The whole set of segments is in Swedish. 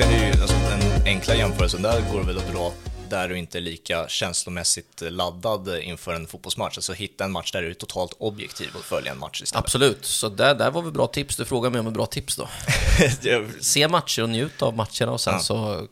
kan du ju, alltså, den enkla jämförelsen där går väl att dra där du inte är lika känslomässigt laddad inför en fotbollsmatch. Alltså hitta en match där du är totalt objektiv och följa en match istället. Absolut, så där, där var vi bra tips. Du frågar mig om ett bra tips då. Se matcher och njut av matcherna och sen ja. så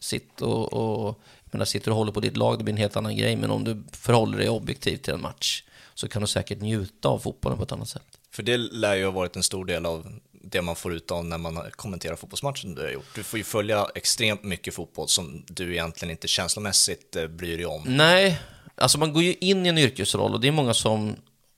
sitt och, och menar, sitter och håller på ditt lag, det blir en helt annan grej. Men om du förhåller dig objektivt till en match så kan du säkert njuta av fotbollen på ett annat sätt. För det lär ju ha varit en stor del av det man får ut av när man kommenterar fotbollsmatchen du har gjort. Du får ju följa extremt mycket fotboll som du egentligen inte känslomässigt eh, bryr dig om. Nej, alltså man går ju in i en yrkesroll och det är många som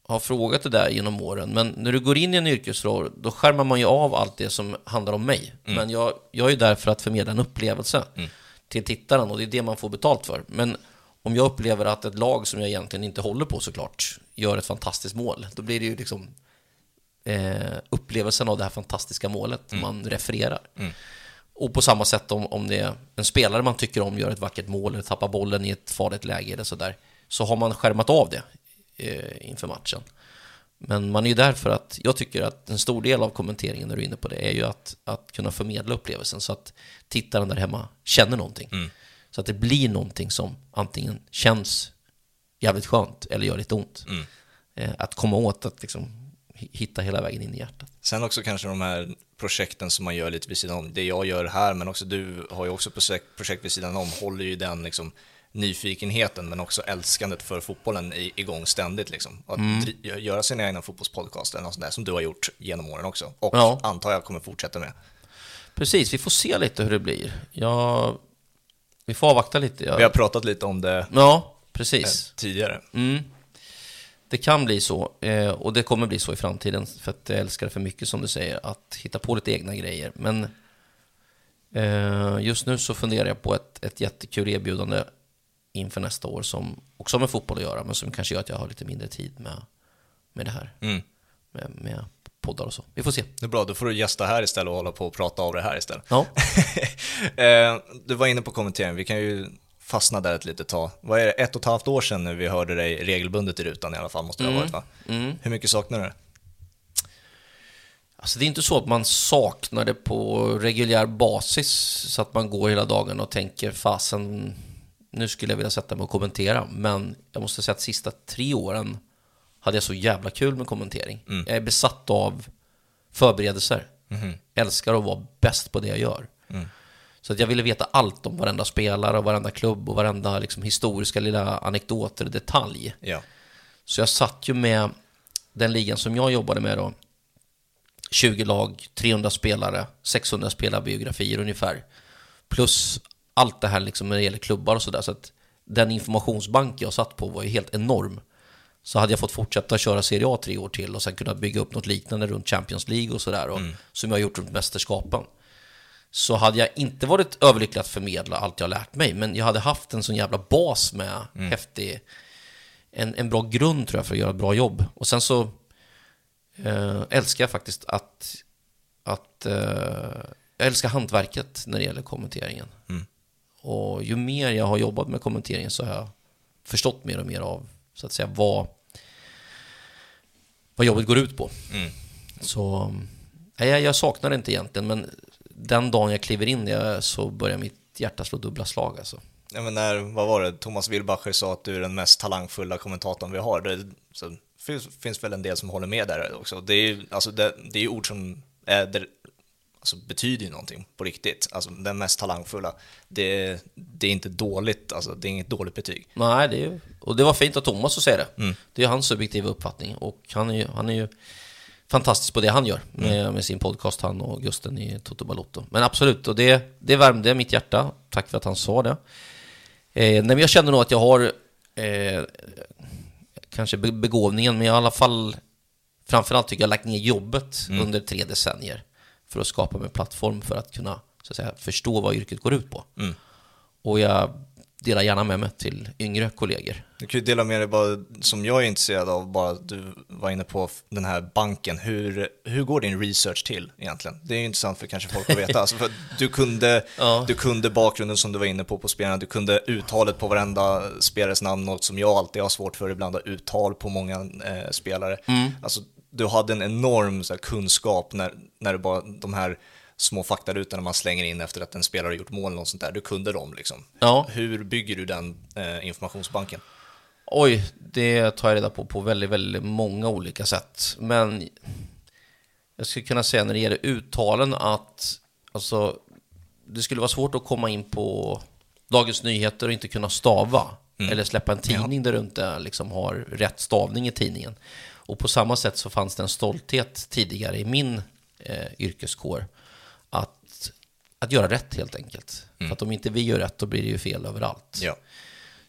har frågat det där genom åren. Men när du går in i en yrkesroll, då skärmar man ju av allt det som handlar om mig. Mm. Men jag, jag är ju där för att förmedla en upplevelse mm. till tittaren och det är det man får betalt för. Men om jag upplever att ett lag som jag egentligen inte håller på såklart gör ett fantastiskt mål, då blir det ju liksom eh, upplevelsen av det här fantastiska målet mm. man refererar. Mm. Och på samma sätt om, om det är en spelare man tycker om gör ett vackert mål eller tappar bollen i ett farligt läge eller sådär, så har man skärmat av det eh, inför matchen. Men man är ju där för att, jag tycker att en stor del av kommenteringen när du är inne på det är ju att, att kunna förmedla upplevelsen så att tittaren där hemma känner någonting. Mm. Så att det blir någonting som antingen känns jävligt skönt eller gör lite ont. Mm. Eh, att komma åt att liksom hitta hela vägen in i hjärtat. Sen också kanske de här projekten som man gör lite vid sidan om, det jag gör här, men också du har ju också projekt, projekt vid sidan om, håller ju den liksom nyfikenheten men också älskandet för fotbollen igång ständigt. Liksom. Att mm. göra sina egna fotbollspodcast eller något sånt där, som du har gjort genom åren också. Och ja. antar jag kommer fortsätta med. Precis, vi får se lite hur det blir. Jag... Vi får avvakta lite. Jag... Vi har pratat lite om det ja, precis. tidigare. Mm. Det kan bli så, eh, och det kommer bli så i framtiden, för att jag älskar det för mycket som du säger, att hitta på lite egna grejer. Men eh, just nu så funderar jag på ett, ett jättekul erbjudande inför nästa år som också har med fotboll att göra, men som kanske gör att jag har lite mindre tid med, med det här. Mm. Med, med poddar och så. Vi får se. Det är bra, då får du gästa här istället och hålla på och prata av det här istället. Ja. Eh, du var inne på kommentering, vi kan ju fastna där ett litet tag. Vad är det, ett och ett halvt år sedan nu vi hörde dig regelbundet i rutan i alla fall, måste det ha varit va? Mm. mm. Hur mycket saknar du det? Alltså det är inte så att man saknar det på reguljär basis, så att man går hela dagen och tänker fasen, nu skulle jag vilja sätta mig och kommentera. Men jag måste säga att sista tre åren hade jag så jävla kul med kommentering. Mm. Jag är besatt av förberedelser. Mm. Älskar att vara bäst på det jag gör. Så att jag ville veta allt om varenda spelare och varenda klubb och varenda liksom, historiska lilla anekdoter och detalj. Ja. Så jag satt ju med den ligan som jag jobbade med då. 20 lag, 300 spelare, 600 spelarbiografier ungefär. Plus allt det här liksom när det gäller klubbar och sådär. Så att den informationsbank jag satt på var ju helt enorm. Så hade jag fått fortsätta köra Serie A tre år till och sen kunna bygga upp något liknande runt Champions League och sådär. Mm. Som jag har gjort runt mästerskapen så hade jag inte varit överlycklig att förmedla allt jag lärt mig, men jag hade haft en sån jävla bas med mm. häftig, en, en bra grund tror jag för att göra ett bra jobb. Och sen så eh, älskar jag faktiskt att, att eh, jag älskar hantverket när det gäller kommenteringen. Mm. Och ju mer jag har jobbat med kommenteringen så har jag förstått mer och mer av, så att säga, vad, vad jobbet går ut på. Mm. Så jag, jag saknar det inte egentligen, men den dagen jag kliver in det så börjar mitt hjärta slå dubbla slag alltså. Ja, men när, vad var det, Thomas Wilbacher sa att du är den mest talangfulla kommentatorn vi har. Det så, finns, finns väl en del som håller med där också. Det är ju alltså, det, det är ord som är, det, alltså, betyder ju någonting på riktigt. Alltså den mest talangfulla. Det, det är inte dåligt, alltså det är inget dåligt betyg. Nej, det är och det var fint av Thomas att säga det. Mm. Det är hans subjektiva uppfattning och han är ju, han är ju fantastisk på det han gör med, mm. med sin podcast, han och Gusten i Toto Balotto. Men absolut, och det, det värmde mitt hjärta. Tack för att han sa det. Eh, nej, jag känner nog att jag har eh, kanske begåvningen, men i alla fall framförallt tycker jag lagt ner jobbet mm. under tre decennier för att skapa mig plattform för att kunna så att säga, förstå vad yrket går ut på. Mm. Och jag dela gärna med mig till yngre kollegor. Du kan ju dela med dig bara, som jag är intresserad av, bara du var inne på den här banken. Hur, hur går din research till egentligen? Det är ju intressant för kanske folk att veta. alltså för du, kunde, ja. du kunde bakgrunden som du var inne på på spelarna, du kunde uttalet på varenda spelares namn, något som jag alltid har svårt för ibland, uttal på många eh, spelare. Mm. Alltså, du hade en enorm så här, kunskap när, när det bara de här små faktarutor när man slänger in efter att en spelare har gjort mål och sånt där. Du kunde dem liksom. Ja. Hur bygger du den eh, informationsbanken? Oj, det tar jag reda på på väldigt, väldigt många olika sätt. Men jag skulle kunna säga när det gäller uttalen att alltså, det skulle vara svårt att komma in på Dagens Nyheter och inte kunna stava. Mm. Eller släppa en tidning ja. där du inte liksom har rätt stavning i tidningen. Och på samma sätt så fanns det en stolthet tidigare i min eh, yrkeskår att, göra rätt helt enkelt. Mm. För att om inte vi gör rätt då blir det ju fel överallt. Ja.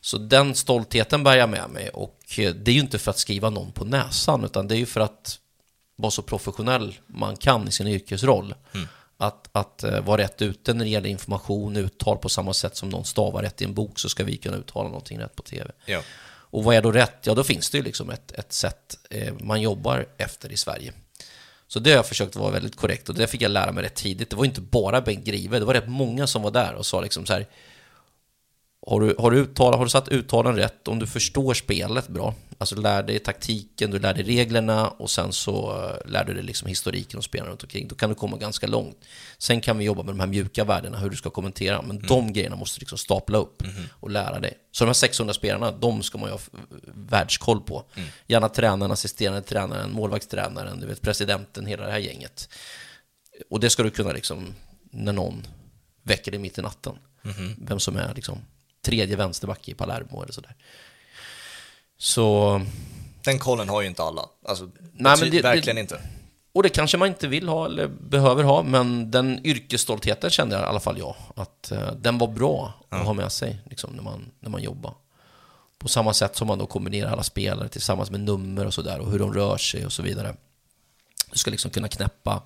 Så den stoltheten bär jag med mig och eh, det är ju inte för att skriva någon på näsan utan det är ju för att vara så professionell man kan i sin yrkesroll. Mm. Att, att uh, vara rätt ute när det gäller information, uttal på samma sätt som någon stavar rätt i en bok så ska vi kunna uttala någonting rätt på tv. Ja. Och vad är då rätt? Ja, då finns det ju liksom ett, ett sätt eh, man jobbar efter i Sverige. Så det har jag försökt vara väldigt korrekt och det fick jag lära mig rätt tidigt. Det var inte bara Bengt Grive, det var rätt många som var där och sa liksom så här har du, har, du uttalat, har du satt uttalen rätt, om du förstår spelet bra, alltså lär dig taktiken, du lär dig reglerna och sen så uh, lär du dig liksom historiken och spelarna runt omkring, då kan du komma ganska långt. Sen kan vi jobba med de här mjuka värdena, hur du ska kommentera, men mm. de grejerna måste du liksom stapla upp mm. och lära dig. Så de här 600 spelarna, de ska man ju ha världskoll på. Mm. Gärna tränaren, assisterande tränaren, målvaktstränaren, du vet, presidenten, hela det här gänget. Och det ska du kunna liksom, när någon väcker dig mitt i natten, mm. vem som är liksom tredje vänsterback i Palermo eller sådär. Så... Den kollen har ju inte alla. Alltså, Nej, men det, verkligen det, inte. Och det kanske man inte vill ha eller behöver ha, men den yrkesstoltheten kände jag i alla fall jag. Att uh, den var bra att ja. ha med sig liksom, när, man, när man jobbar. På samma sätt som man då kombinerar alla spelare tillsammans med nummer och sådär och hur de rör sig och så vidare. Du ska liksom kunna knäppa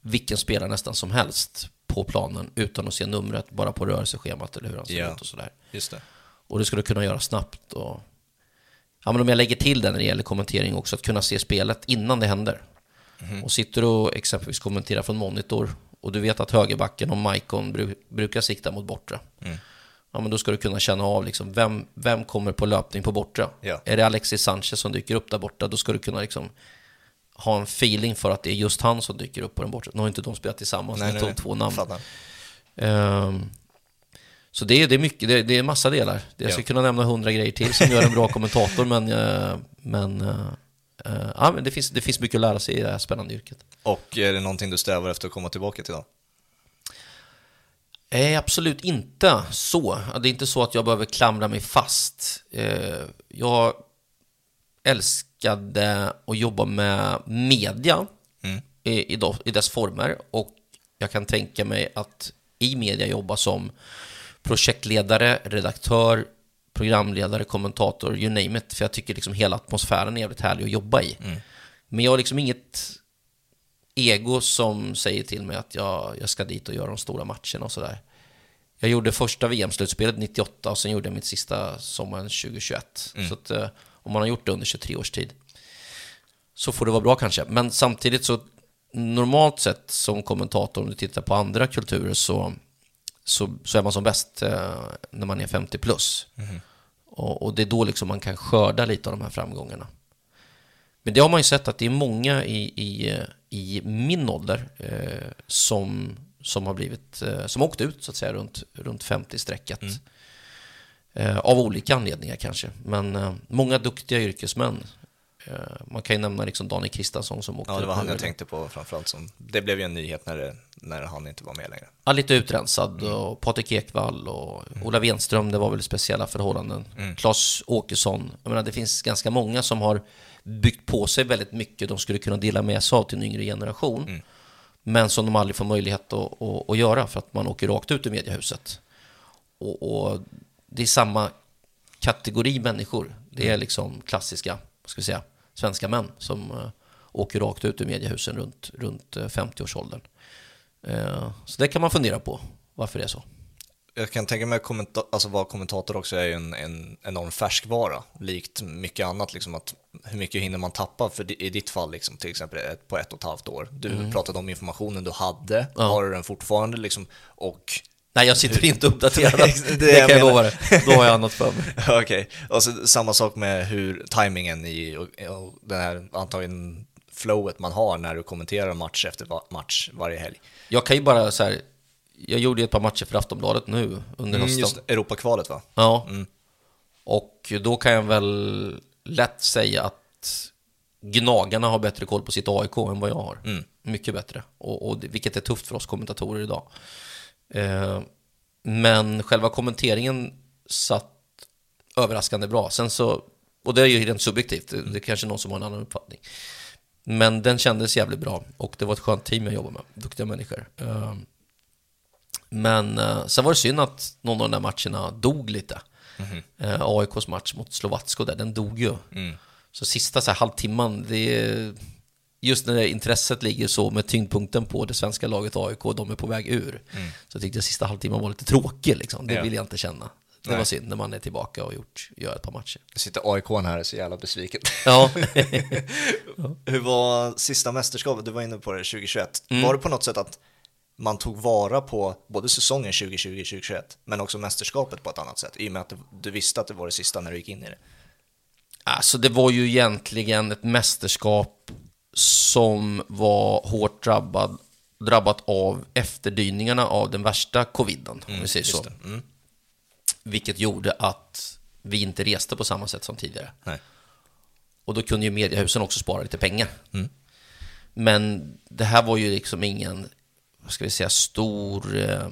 vilken spelare nästan som helst på planen utan att se numret bara på rörelseschemat eller hur han ser ja, ut och sådär. Just det. Och det skulle kunna göra snabbt. Och... Ja, men om jag lägger till det när det gäller kommentering också, att kunna se spelet innan det händer. Mm. Och sitter du och exempelvis kommenterar från monitor och du vet att högerbacken och Maikon bru brukar sikta mot bortre. Mm. Ja, men då ska du kunna känna av liksom, vem, vem kommer på löpning på bortre. Ja. Är det Alexis Sanchez som dyker upp där borta, då ska du kunna liksom ha en feeling för att det är just han som dyker upp på den bortre. Nu har inte de spelat tillsammans, nej, de två namn. Um, så det är, det är mycket, det är, det är massa delar. Jag ska ja. kunna nämna hundra grejer till som gör en bra kommentator, men, uh, men, uh, uh, ja, men det, finns, det finns mycket att lära sig i det här spännande yrket. Och är det någonting du strävar efter att komma tillbaka till då? Nej, absolut inte så. Det är inte så att jag behöver klamra mig fast. Jag älskade att jobba med media mm. i, i, i dess former och jag kan tänka mig att i media jobba som projektledare, redaktör, programledare, kommentator, you name it. För jag tycker liksom hela atmosfären är jävligt härlig att jobba i. Mm. Men jag har liksom inget ego som säger till mig att jag, jag ska dit och göra de stora matcherna och sådär. Jag gjorde första VM-slutspelet 98 och sen gjorde jag mitt sista sommaren 2021. Mm. Så att, eh, om man har gjort det under 23 års tid så får det vara bra kanske. Men samtidigt så normalt sett som kommentator om du tittar på andra kulturer så, så, så är man som bäst eh, när man är 50 plus. Mm. Och, och, det är då liksom man kan skörda lite av de här framgångarna. Men det har man ju sett att det är många i, i, i min ålder eh, som, som har blivit, eh, som åkt ut så att säga runt, runt 50-strecket. Mm. Eh, av olika anledningar kanske. Men eh, många duktiga yrkesmän. Eh, man kan ju nämna liksom Daniel Kristiansson som åkte Ja, det var han jag tänkte på framförallt. Som, det blev ju en nyhet när, det, när han inte var med längre. Ja, lite utrensad. Mm. Och Patrik Ekwall och mm. Ola Wenström, det var väl speciella förhållanden. Mm. Claes Åkesson. Jag menar, det finns ganska många som har byggt på sig väldigt mycket de skulle kunna dela med sig av till en yngre generation. Mm. Men som de aldrig får möjlighet att, att, att, göra för att man åker rakt ut ur mediehuset. Och, och det är samma kategori människor. Det är liksom klassiska, ska vi säga, svenska män som uh, åker rakt ut ur mediehusen runt, runt uh, eh, 50-årsåldern. Uh, eh, så det kan man fundera på, varför det är så. Jag kan tänka mig att alltså vara kommentator också är en, en enorm färskvara, likt mycket annat. Liksom att hur mycket hinner man tappa? För i ditt fall, liksom, till exempel på ett och ett halvt år. Du mm. pratade om informationen du hade, ja. har du den fortfarande? Liksom, och Nej, jag sitter inte uppdaterad. det, det kan jag lova dig. Då har jag annat för mig. Okej, okay. och så, samma sak med hur tajmingen i och, och den här antagligen flowet man har när du kommenterar match efter match varje helg. Jag kan ju bara så här, jag gjorde ett par matcher för Aftonbladet nu under hösten. Mm, just Europakvalet va? Ja. Mm. Och då kan jag väl lätt säga att Gnagarna har bättre koll på sitt AIK än vad jag har. Mm. Mycket bättre. Och, och, vilket är tufft för oss kommentatorer idag. Eh, men själva kommenteringen satt överraskande bra. Sen så, och det är ju rent subjektivt, det, det är kanske någon som har en annan uppfattning. Men den kändes jävligt bra och det var ett skönt team jag jobbade med, duktiga människor. Eh, men eh, sen var det synd att någon av de där matcherna dog lite. Mm -hmm. AIKs match mot Slovatsko där, den dog ju. Mm. Så sista så här, halvtimman, det just när intresset ligger så med tyngdpunkten på det svenska laget AIK och de är på väg ur. Mm. Så jag tyckte jag sista halvtimman var lite tråkig liksom. Det ja. vill jag inte känna. Det Nej. var synd när man är tillbaka och gjort, gör ett par matcher. Nu sitter AIK här och är så jävla besviken. Ja. Hur var sista mästerskapet? Du var inne på det 2021. Mm. Var det på något sätt att man tog vara på både säsongen 2020-2021 men också mästerskapet på ett annat sätt i och med att du visste att det var det sista när du gick in i det? Alltså det var ju egentligen ett mästerskap som var hårt drabbad, drabbat av efterdyningarna av den värsta coviden, om mm, vi säger så. Mm. Vilket gjorde att vi inte reste på samma sätt som tidigare. Nej. Och då kunde ju mediehusen också spara lite pengar. Mm. Men det här var ju liksom ingen, vad ska vi säga, stor eh,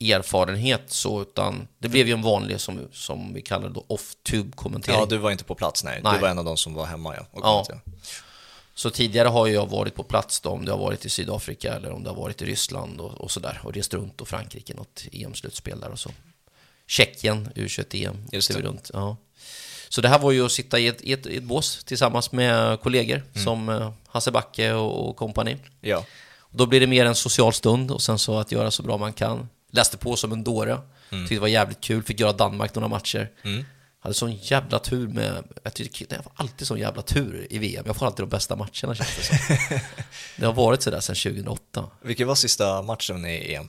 erfarenhet så, utan det blev ju en vanlig, som, som vi kallar det off-tube-kommentering. Ja, du var inte på plats, nej. nej. Du var en av de som var hemma, ja. ja. Så tidigare har jag varit på plats då, om det har varit i Sydafrika eller om det har varit i Ryssland och, och sådär. Och rest runt och Frankrike, något EM-slutspel där och så. Tjeckien, U21-EM. Just det. Runt, ja. Så det här var ju att sitta i ett, i ett, i ett bås tillsammans med kollegor mm. som eh, Hasse Backe och kompani. Ja. Då blir det mer en social stund och sen så att göra så bra man kan. Läste på som en dåre. Mm. Tyckte det var jävligt kul. Fick göra Danmark några matcher. Mm. Hade sån jävla tur med... Jag tycker jag har alltid sån jävla tur i VM. Jag får alltid de bästa matcherna känns det som. det har varit sådär sedan 2008. Vilken var sista matchen i EM?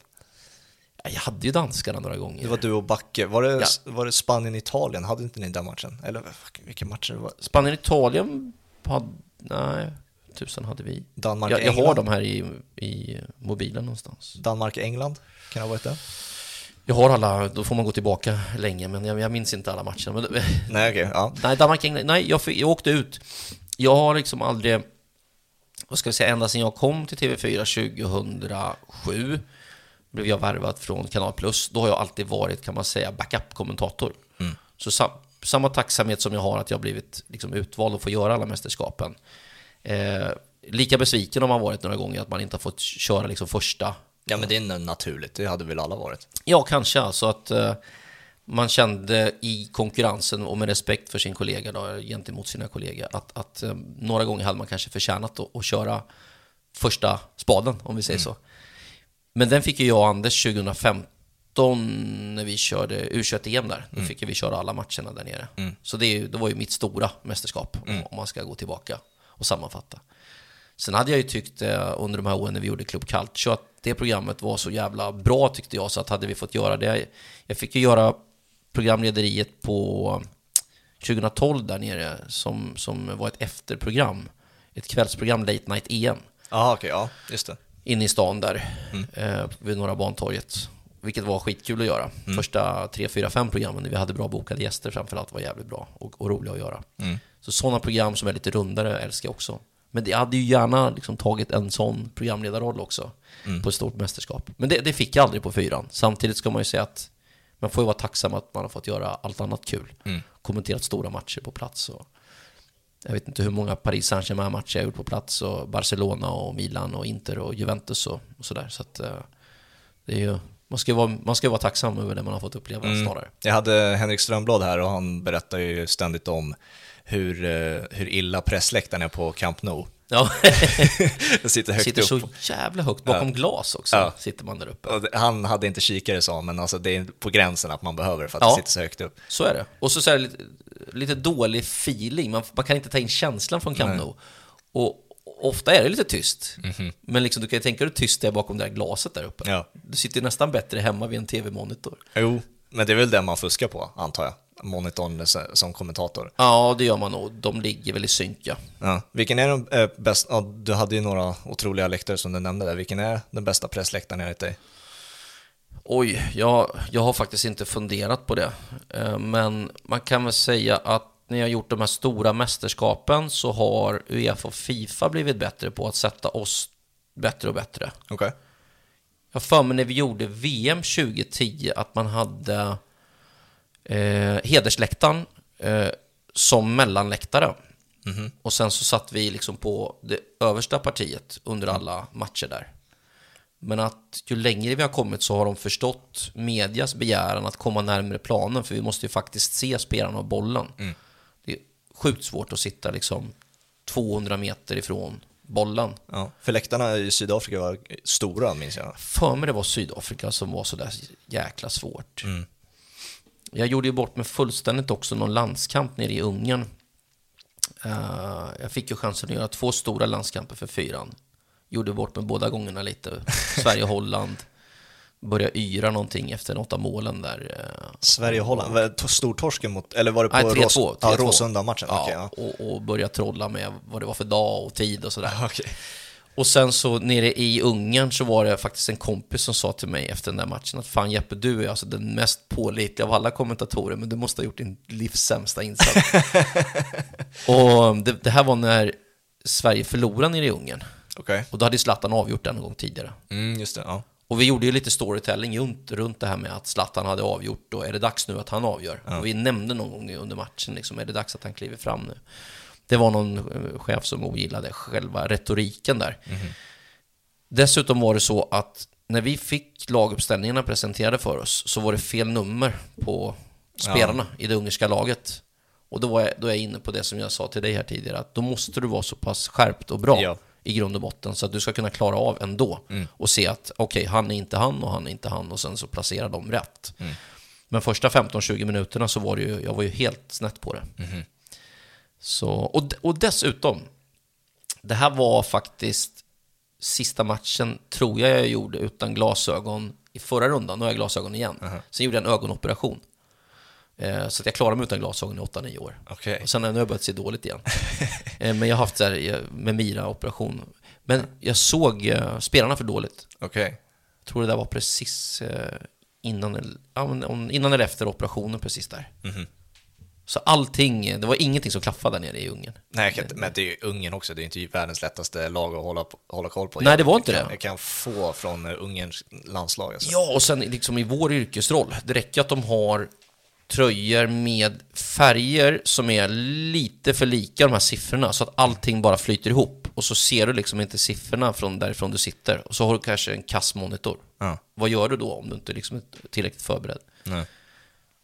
Jag hade ju danskarna några gånger. Det var du och Backe. Var det, ja. var det Spanien-Italien? Hade inte ni den matchen? Eller vilka matcher det var? Spanien-Italien hade... Nej, tusen hade vi. Danmark, jag, jag har dem här i, i mobilen någonstans. Danmark-England? Kan det ha varit det? Jag har alla, då får man gå tillbaka länge, men jag, jag minns inte alla matcher. Men, nej, okej. Okay, ja. Nej, Danmark, England, nej, jag, jag åkte ut. Jag har liksom aldrig, vad ska vi säga, ända sedan jag kom till TV4 2007 blev jag värvad från Kanal Plus. Då har jag alltid varit, kan man säga, backup-kommentator. Mm. Så sam, samma tacksamhet som jag har att jag blivit liksom, utvald och få göra alla mästerskapen. Eh, lika besviken har man varit några gånger att man inte har fått köra liksom, första Ja men det är naturligt, det hade väl alla varit. Ja, kanske alltså att uh, man kände i konkurrensen och med respekt för sin kollega då, gentemot sina kollegor att, att uh, några gånger hade man kanske förtjänat att, att köra första spaden, om vi säger mm. så. Men den fick ju jag och Anders 2015 när vi körde U21-EM där. Då mm. fick vi köra alla matcherna där nere. Mm. Så det, det, var ju mitt stora mästerskap, mm. om man ska gå tillbaka och sammanfatta. Sen hade jag ju tyckt eh, under de här åren när vi gjorde Club Culture att det programmet var så jävla bra tyckte jag, så att hade vi fått göra det. Jag fick ju göra programlederiet på 2012 där nere som, som var ett efterprogram. Ett kvällsprogram, Late Night EM. Okej, okay, ja, just det. Inne i stan där, mm. eh, vid Norra Bantorget. Vilket var skitkul att göra. Mm. Första tre, fyra, fem programmen när vi hade bra bokade gäster framförallt var jävligt bra och, och roliga att göra. Mm. Så sådana program som är lite rundare älskar jag också. Men det hade ju gärna liksom tagit en sån programledarroll också mm. på ett stort mästerskap. Men det, det, fick jag aldrig på fyran. Samtidigt ska man ju säga att man får ju vara tacksam att man har fått göra allt annat kul. Mm. Kommenterat stora matcher på plats. Och jag vet inte hur många Paris Saint-Germain-matcher jag gjort på plats. Och Barcelona och Milan och Inter och Juventus och, och sådär. Så att uh, det är ju man ska, vara, man ska vara tacksam över det man har fått uppleva mm. snarare. Jag hade Henrik Strömblad här och han berättar ju ständigt om hur, eh, hur illa pressläktaren är på Camp Nou. Ja. den sitter högt sitter upp. så jävla högt, bakom ja. glas också ja. sitter man där uppe. Han hade inte kikare sa men alltså det är på gränsen att man behöver för att ja. det sitter så högt upp. Så är det. Och så, så är det lite, lite dålig feeling, man, man, kan inte ta in känslan från Camp Nou. Och ofta är det lite tyst. Mm -hmm. Men liksom, du kan ju tänka dig hur tyst det är bakom det där glaset där uppe. Ja. Du sitter nästan bättre hemma vid en tv-monitor. Jo, men det är väl det man fuskar på, antar jag monitorn som kommentator. Ja, det gör man nog. De ligger väl i synk, ja. Vilken är den äh, bästa, ja, du hade ju några otroliga läktare som du nämnde där. Vilken är den bästa pressläktaren enligt dig? Oj, jag, jag har faktiskt inte funderat på det. Eh, men man kan väl säga att när jag gjort de här stora mästerskapen så har Uefa och Fifa blivit bättre på att sätta oss bättre och bättre. Okej. Okay. Jag för mig när vi gjorde VM 2010 att man hade eh, hedersläktaren eh, som mellanläktare. Mm -hmm. Och sen så satt vi liksom på det översta partiet under alla matcher där. Men att ju längre vi har kommit så har de förstått medias begäran att komma närmare planen, för vi måste ju faktiskt se spelarna och bollen. Mm. Det är sjukt svårt att sitta liksom 200 meter ifrån bollen. Ja, för läktarna i Sydafrika var stora, minns jag. För mig det var Sydafrika som var så där jäkla svårt. Mm. Jag gjorde ju bort mig fullständigt också någon landskamp nere i Ungern. Uh, jag fick ju chansen att göra två stora landskamper för fyran. Gjorde bort mig båda gångerna lite. Sverige-Holland. Började yra någonting efter något av målen där. Eh, Sverige-Holland, stortorsken mot, eller var det på Nej, 3-2, Rås, ja, Råsunda-matchen? Ja, okay, ja. Och, och börja trolla med vad det var för dag och tid och sådär. Okay. Och sen så nere i Ungern så var det faktiskt en kompis som sa till mig efter den där matchen att fan Jeppe, du är alltså den mest pålitliga av alla kommentatorer, men du måste ha gjort din livs sämsta insats. och det, det, här var när Sverige förlorade nere i Ungern. Okay. Och då hade Zlatan avgjort den en gång tidigare. Mm, just det, ja. Och vi gjorde ju lite storytelling runt, runt det här med att Zlatan hade avgjort och är det dags nu att han avgör? Ja. Och vi nämnde någon gång under matchen, liksom, är det dags att han kliver fram nu? Det var någon eh, chef som ogillade själva retoriken där. Mm. Dessutom var det så att när vi fick laguppställningarna presenterade för oss så var det fel nummer på spelarna ja. i det ungerska laget. Och då, var jag, då är jag inne på det som jag sa till dig här tidigare, att då måste du vara så pass skärpt och bra. Ja i grund och botten så att du ska kunna klara av ändå mm. och se att okej, okay, han är inte han och han är inte han och sen så placera dem rätt. Mm. Men första 15-20 minuterna så var det ju, jag var ju helt snett på det. Mm. Så, och, och dessutom, det här var faktiskt sista matchen, tror jag jag gjorde utan glasögon i förra rundan. Nu har jag glasögon igen. Uh -huh. Sen gjorde jag en ögonoperation. Eh, så att jag klarade mig utan glasögon i 8-9 år. Okay. Och sen har jag börjat se dåligt igen. Eh, men jag har haft så här, eh, med Mira-operation. Men jag såg spelarna för dåligt. Okay. Jag tror det där var precis innan, innan eller efter operationen precis där. Mm -hmm. Så allting, det var ingenting som klaffade där nere i Ungern. Nej, men det är ju Ungern också, det är inte världens lättaste lag att hålla, hålla koll på. Nej, det var inte jag det. Jag kan få från Ungerns landslag. Alltså. Ja, och sen liksom i vår yrkesroll, det räcker att de har tröjor med färger som är lite för lika de här siffrorna så att allting bara flyter ihop och så ser du liksom inte siffrorna från därifrån du sitter och så har du kanske en kassmonitor. Ja. Vad gör du då om du inte liksom är tillräckligt förberedd? Nej.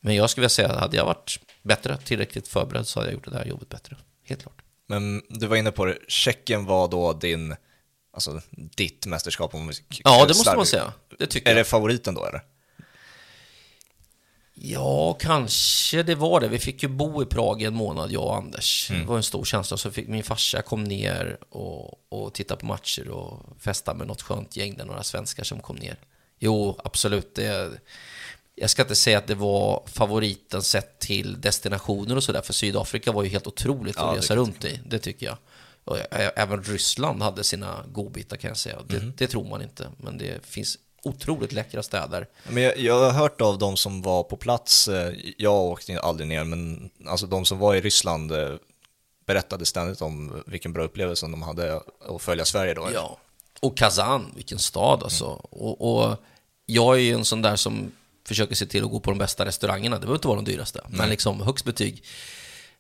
Men jag skulle vilja säga hade jag varit bättre, tillräckligt förberedd så hade jag gjort det här jobbet bättre. Helt klart. Men du var inne på det, Tjeckien var då din, alltså ditt mästerskap om Ja, det måste man säga. Det tycker är jag. det favoriten då eller? Ja, kanske det var det. Vi fick ju bo i Prag i en månad, jag och Anders. Mm. Det var en stor känsla. Så fick min farsa kom ner och, och tittade på matcher och festade med något skönt gäng där, några svenskar som kom ner. Jo, absolut. Det, jag ska inte säga att det var favoriten sett till destinationer och sådär, för Sydafrika var ju helt otroligt ja, att resa runt i. Det tycker jag. Och även Ryssland hade sina godbitar kan jag säga. Det, mm. det tror man inte, men det finns otroligt läckra städer. Men jag, jag, har hört av de som var på plats, eh, jag åkte aldrig ner, men alltså de som var i Ryssland eh, berättade ständigt om vilken bra upplevelse de hade att följa Sverige då. Ja, och Kazan, vilken stad alltså. Mm. Och, och, jag är ju en sån där som försöker se till att gå på de bästa restaurangerna, det behöver inte vara de dyraste, mm. men liksom högst betyg.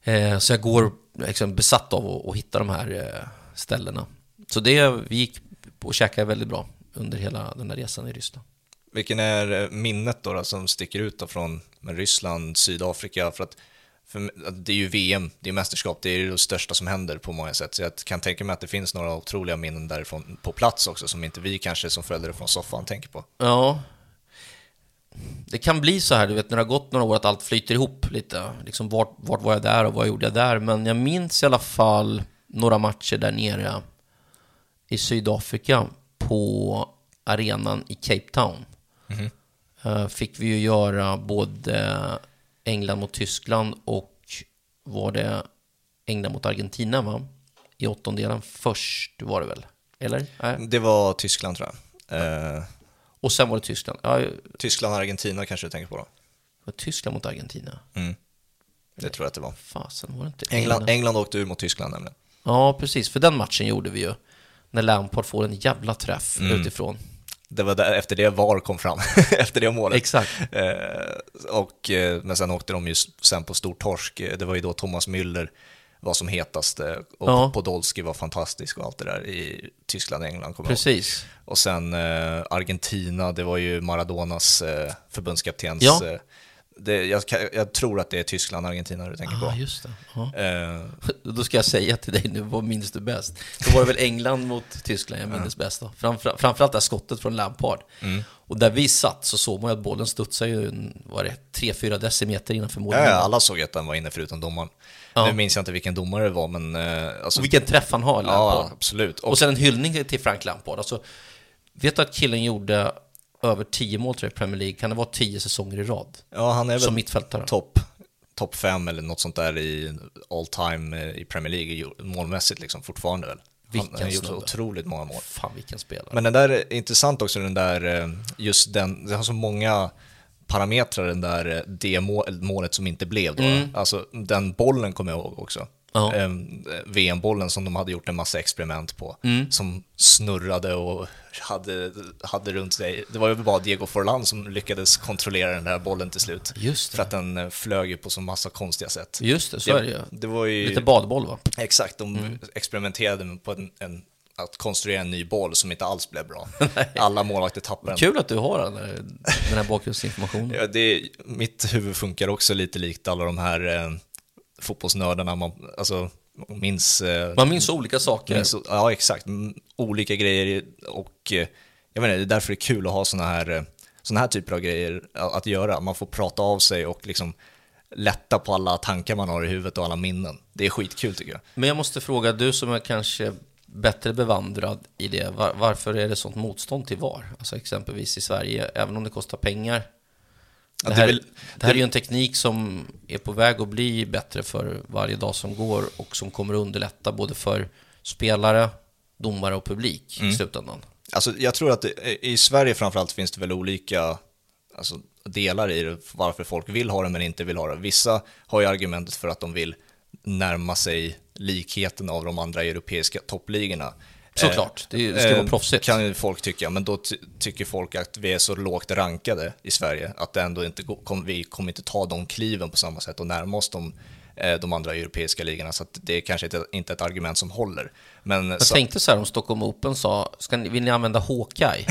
Eh, så jag går liksom besatt av att, att hitta de här eh, ställena. Så det, vi gick och käkade väldigt bra under hela den här resan i Ryssland. Vilken är minnet då, då som sticker ut då från Ryssland, Sydafrika? För att för det är ju VM, det är mästerskap, det är det största som händer på många sätt. Så jag kan tänka mig att det finns några otroliga minnen därifrån på plats också, som inte vi kanske som följde från soffan tänker på. Ja. Det kan bli så här, du vet, när det har gått några år, att allt flyter ihop lite. Liksom, vart, vart var jag där och vad gjorde jag där? Men jag minns i alla fall några matcher där nere i Sydafrika på arenan i Cape Town mm. fick vi ju göra både England mot Tyskland och var det England mot Argentina va? I åttondelen först var det väl? Eller? Nej. Det var Tyskland tror jag. Eh... Och sen var det Tyskland. Ja, Tyskland Argentina kanske du tänker på då? Var Tyskland mot Argentina? Mm. Det tror jag att det var. Fasen, var det inte England, England, åkte ur mot Tyskland nämligen. Ja, precis. För den matchen gjorde vi ju. När Lampard får en jävla träff mm. utifrån. Det var där, efter det VAR kom fram, efter det målet. Exakt. Eh, och, eh, men sen åkte de ju sen på stor torsk. Det var ju då Thomas Müller var som hetast och ja. Podolski var fantastisk och allt det där i Tyskland och England. Precis. Och sen eh, Argentina, det var ju Maradonas eh, förbundskaptens ja. eh, det, jag, jag, tror att det är Tyskland och Argentina du tänker ah, på. Just det. Uh, då ska jag säga till dig nu, vad minns du bäst? Då var det väl England mot Tyskland jag minns bäst då. Framför, framförallt det här skottet från Lampard. Mm. Och där vi satt så såg man ju att bollen studsade ju, var det 3-4 decimeter innanför målet. Ja, alla såg att den var inne förutom domaren. Ja. Nu minns jag inte vilken domare det var, men... Uh, alltså, och vilken träff han har, Lampard. Ja, absolut. Och, och sen en hyllning till Frank Lampard. Alltså, vet du att killen gjorde över 10 mål i Premier League. Kan det vara 10 säsonger i rad? Ja, han är väl som mittfältare. topp top 5 eller något sånt där i all time i Premier League målmässigt liksom fortfarande väl. Vilken han har gjort så otroligt många mål. Fan vilken spelare. Men den där är intressant också, den där, eh, just den, det har så många parametrar den där eh, det målet som inte blev då. Mm. Alltså den bollen kommer jag ihåg också. Ja. Ehm, VM-bollen som de hade gjort en massa experiment på. Mm. Som snurrade och hade, hade runt sig. Det var ju bara Diego Forlan som lyckades kontrollera den där bollen till slut. Just det. För att den eh, flög ju på så massa konstiga sätt. Just det, så det, är det ju. Det var ju... Lite badboll va? Exakt, de mm. experimenterade på en, en att konstruera en ny boll som inte alls blev bra. Alla målvakter tappade den. Kul att du har den, den här bakgrundsinformationen. ja, det, mitt huvud funkar också lite likt alla de här eh, fotbollsnördarna, man, alltså, minns... Eh, man minns olika saker. Minns, ja, exakt. Olika grejer och eh, jag menar, det är därför det är kul att ha sådana här, eh, såna här typer av grejer att göra. Man får prata av sig och liksom lätta på alla tankar man har i huvudet och alla minnen. Det är skitkul tycker jag. Men jag måste fråga, du som är kanske bättre bevandrad i det, var, varför är det sånt motstånd till VAR? Alltså exempelvis i Sverige, även om det kostar pengar, det här, det, det här är ju en teknik som är på väg att bli bättre för varje dag som går och som kommer att underlätta både för spelare, domare och publik mm. i slutändan. Alltså, jag tror att det, i Sverige framförallt finns det väl olika alltså, delar i det, varför folk vill ha det men inte vill ha det. Vissa har ju argumentet för att de vill närma sig likheten av de andra europeiska toppligorna. Såklart, det, ska vara eh, proffsigt. Kan ju folk tycka, men då tycker folk att vi är så lågt rankade i Sverige att det ändå inte kom, vi kommer inte ta de kliven på samma sätt och närma oss de, eh, de andra europeiska ligorna. Så det är kanske inte, inte ett argument som håller. Men, jag så... tänkte så här om Stockholm Open sa, ska ni, vill ni använda Hawkeye?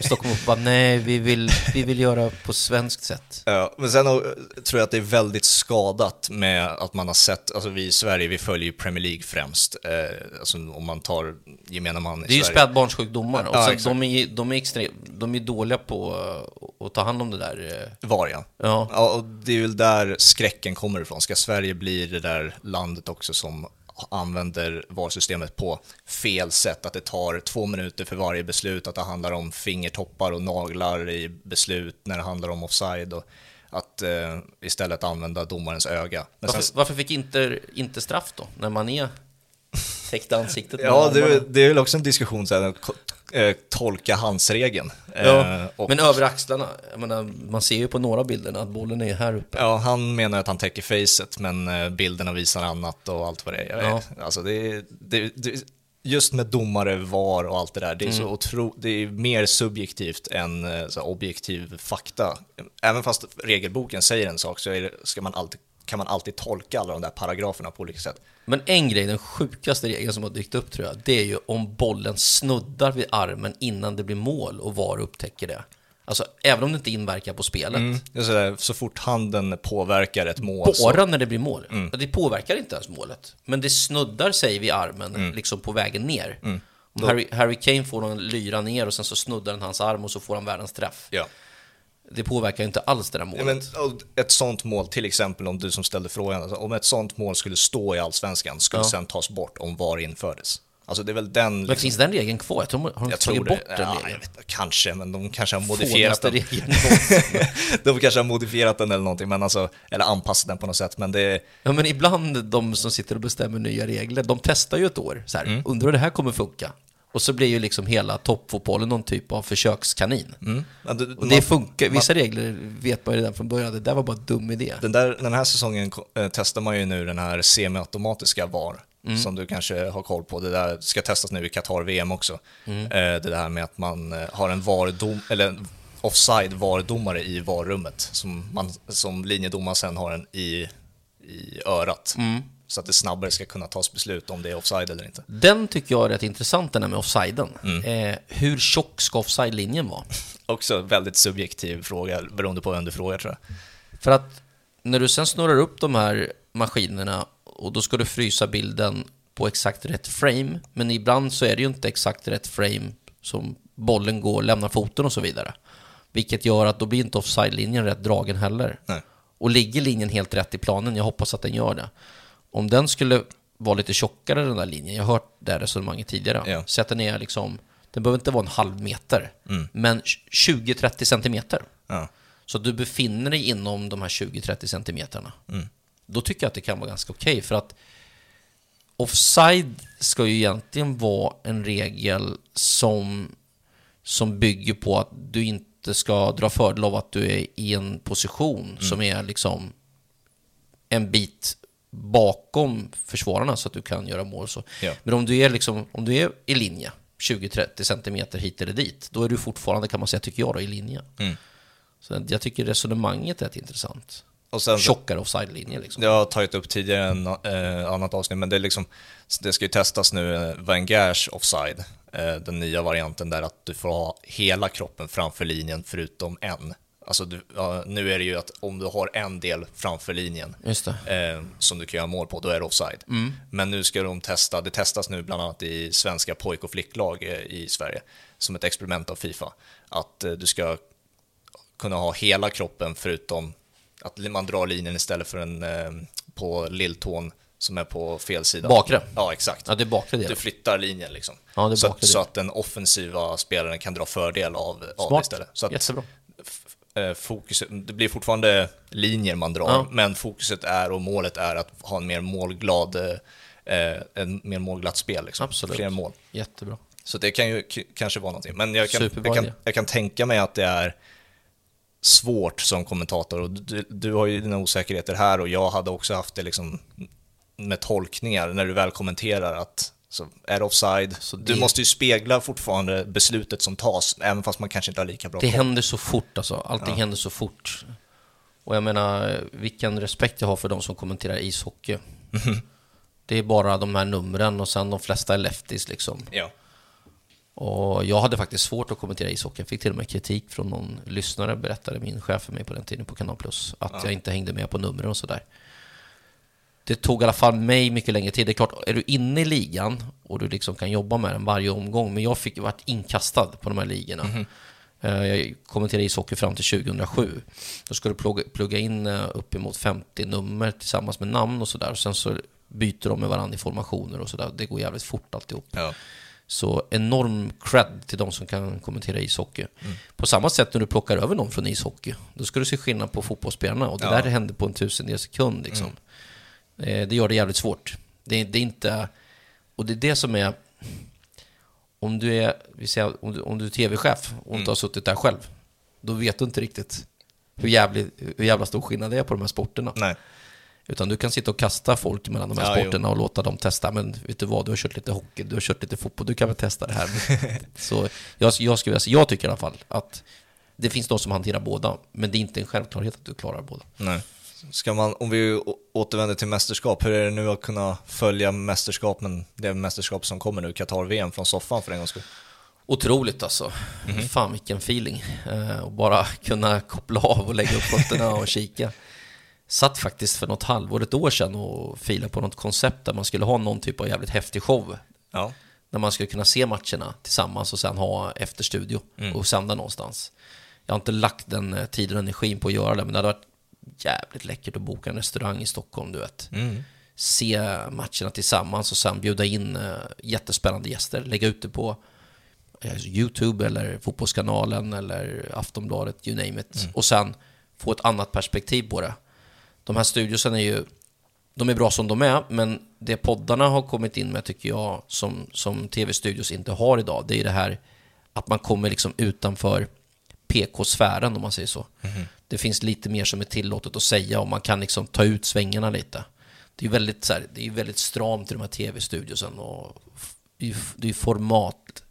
Stockholm Open bara, nej, vi vill, vi vill göra på svenskt sätt. Ja, men sen tror jag att det är väldigt skadat med att man har sett, alltså vi i Sverige, vi följer ju Premier League främst, eh, alltså om man tar gemene man i Det är ju spädbarnssjukdomar, och ja, de, är, de, är extrem, de är dåliga på att ta hand om det där. Eh. Var ja. ja. ja. och det är väl där skräcken kommer ifrån. Ska Sverige bli det där landet också som använder valsystemet på fel sätt. Att det tar två minuter för varje beslut, att det handlar om fingertoppar och naglar i beslut när det handlar om offside. Och att eh, istället använda domarens öga. Varför, sen... varför, fick inte, inte straff då, när man är täckt ansiktet? ja, det, det, är väl också en diskussion, så här, eh, tolka handsregeln. Ja, eh, och, men över axlarna, menar, man ser ju på några bilder att bollen är här uppe. Ja, han menar att han täcker facet, men eh, bilderna visar annat och allt vad det är. Ja. Alltså det, det, det, just med domare, VAR och allt det där, det är, mm. så otro, det är mer subjektivt än objektiv fakta. Även fast regelboken säger en sak så det, ska man alltid, kan man alltid tolka alla de där paragraferna på olika sätt. Men en grej, den sjukaste regeln som har dykt upp tror jag, det är ju om bollen snuddar vid armen innan det blir mål och VAR upptäcker det. Alltså, även om det inte inverkar på spelet. Mm, så, där, så fort handen påverkar ett mål. Bara så... när det blir mål. Mm. Det påverkar inte ens målet. Men det snuddar sig vid armen, mm. liksom på vägen ner. Mm. Om Harry, Harry, Kane får någon lyra ner och sen så snuddar den hans arm och så får han världens träff. Ja det påverkar inte alls det där målet. Men, ett sånt mål, till exempel om du som ställde frågan, alltså, om ett sånt mål skulle stå i allsvenskan, skulle ja. sen tas bort om VAR infördes. Alltså det är väl den... Men liksom... finns den regeln kvar? Jag tror, har de jag tagit bort det. den ja, regeln? Vet, kanske, men de kanske har modifierat den. de kanske har modifierat den eller någonting, men alltså, eller anpassat den på något sätt. Men det... Ja, men ibland de som sitter och bestämmer nya regler, de testar ju ett år. Så här, mm. Undrar hur det här kommer funka? Och så blir ju liksom hela toppfotbollen någon typ av försökskanin. Mm. Ja, det, och det man, funkar, vissa man, regler vet man ju redan från början, det där var bara en dum idé. Den, där, den här säsongen äh, testar man ju nu den här semiautomatiska VAR, mm. som du kanske har koll på. Det där ska testas nu i Qatar-VM också. Mm. Äh, det där med att man äh, har en VAR-dom, eller offside VAR-domare i VAR-rummet, som, man, som linjedomaren sen har en i, i örat. Så att det snabbare ska kunna tas beslut om det är offside eller inte. Den tycker jag är rätt intressant, den här med offsiden. Mm. Eh, hur tjock ska offside-linjen vara? Också väldigt subjektiv fråga, beroende på vem du frågar tror jag. För att när du sen snurrar upp de här maskinerna och då ska du frysa bilden på exakt rätt frame, men ibland så är det ju inte exakt rätt frame som bollen går, lämnar foten och så vidare. Vilket gör att då blir inte offside-linjen rätt dragen heller. Nej. Och ligger linjen helt rätt i planen, jag hoppas att den gör det, om den skulle vara lite tjockare den där linjen, jag har hört det här resonemanget tidigare, ja. så att den är liksom, den behöver inte vara en halv meter, mm. men 20-30 centimeter. Ja. Så du befinner dig inom de här 20-30 centimeterna. Mm. Då tycker jag att det kan vara ganska okej, okay, för att offside ska ju egentligen vara en regel som, som bygger på att du inte ska dra fördel av att du är i en position mm. som är liksom en bit bakom försvararna så att du kan göra mål. Så. Ja. Men om du, är liksom, om du är i linje, 20-30 centimeter hit eller dit, då är du fortfarande, kan man säga, tycker jag, då, i linje. Mm. Så jag tycker resonemanget är rätt intressant. Och sen, Tjockare offside-linje. Liksom. Jag har tagit upp tidigare en eh, annat avsnitt, men det, är liksom, det ska ju testas nu, eh, Wengers offside, eh, den nya varianten där att du får ha hela kroppen framför linjen förutom en. Alltså du, ja, nu är det ju att om du har en del framför linjen eh, som du kan göra mål på, då är det offside. Mm. Men nu ska de testa, det testas nu bland annat i svenska pojk och flicklag eh, i Sverige, som ett experiment av Fifa, att eh, du ska kunna ha hela kroppen förutom att man drar linjen istället för en eh, på lilltån som är på fel sida. Bakre? Ja, exakt. Ja, det är bakre del. Du flyttar linjen liksom. Ja, så, att, så, att den offensiva spelaren kan dra fördel av, av det istället. Så att Jättebra. Eh, fokus, det blir fortfarande linjer man drar, ja. men fokuset är och målet är att ha en mer målglad, eh, en mer målglatt spel. Liksom. Absolut. Fler mål. Jättebra. Så det kan ju kanske vara någonting. Men jag kan, jag kan, jag kan tänka mig att det är svårt som kommentator och du, du har ju dina osäkerheter här och jag hade också haft det liksom med tolkningar när du väl kommenterar att så är det offside. Så det... Du måste ju spegla fortfarande beslutet som tas, även fast man kanske inte har lika bra Det koll. händer så fort alltså. Allting ja. händer så fort. Och jag menar, vilken respekt jag har för de som kommenterar ishockey. Mm. Det är bara de här numren och sen de flesta är lefties liksom. Ja. Och jag hade faktiskt svårt att kommentera ishockey. Jag fick till och med kritik från någon lyssnare, berättade min chef för mig på den tiden på Kanal Plus, att ja. jag inte hängde med på numren och sådär det tog i alla fall mig mycket längre tid. Det är klart, är du inne i ligan och du liksom kan jobba med den varje omgång, men jag fick varit inkastad på de här ligorna. Mm. Jag kommenterade ishockey fram till 2007. Då ska du plugga in eh, uppemot 50 nummer tillsammans med namn och sådär. Sen så byter de med varandra i formationer och sådär. Det går jävligt fort alltihop. Ja. Så enorm cred till de som kan kommentera ishockey. Mm. På samma sätt när du plockar över någon från ishockey, då ska du se skillnad på fotbollsspelarna. Och det ja. där händer på en tusendels sekund. Liksom. Mm. Eh, det gör det jävligt svårt. Det, det, är inte... Och det är det som är... Om du är, vi säger, om du, om du är tv-chef och inte mm. har suttit där själv, då vet du inte riktigt hur, jävligt, hur jävla stor skillnad det är på de här sporterna. Nej. Utan du kan sitta och kasta folk mellan de här ja, sporterna jo. och låta dem testa. Men vet du vad, du har kört lite hockey, du har kört lite fotboll, du kan väl testa det här. så jag, jag, skulle, jag tycker i alla fall att det finns de som hanterar båda, men det är inte en självklarhet att du klarar båda. Nej. Ska man, om vi återvänder till mästerskap, hur är det nu att kunna följa mästerskapen, det mästerskap som kommer nu, Qatar-VM, från soffan för en gångs skull? Otroligt alltså. Mm -hmm. Fan vilken feeling. Eh, och bara kunna koppla av och lägga upp fötterna och kika. Satt faktiskt för något halvår, ett år sedan och filade på något koncept där man skulle ha någon typ av jävligt häftig show. Ja. När man skulle kunna se matcherna tillsammans och sen ha efterstudio mm. och sända någonstans. Jag har inte lagt den eh, tiden och energin på att göra det, men det hade varit jävligt läckert att boka en restaurang i Stockholm, du vet. Mm. se matcherna tillsammans och sen bjuda in eh, jättespännande gäster, lägga ut det på eh, YouTube eller Fotbollskanalen eller Aftonbladet, you name it. Mm. Och sen få ett annat perspektiv på det. De här studiosen är ju, de är bra som de är, men det poddarna har kommit in med tycker jag, som, som tv-studios inte har idag, det är det här att man kommer liksom utanför PK-sfären om man säger så. Mm. Det finns lite mer som är tillåtet att säga och man kan liksom ta ut svängarna lite. Det är väldigt, så här, det är väldigt stramt i de här tv-studiosen och det är format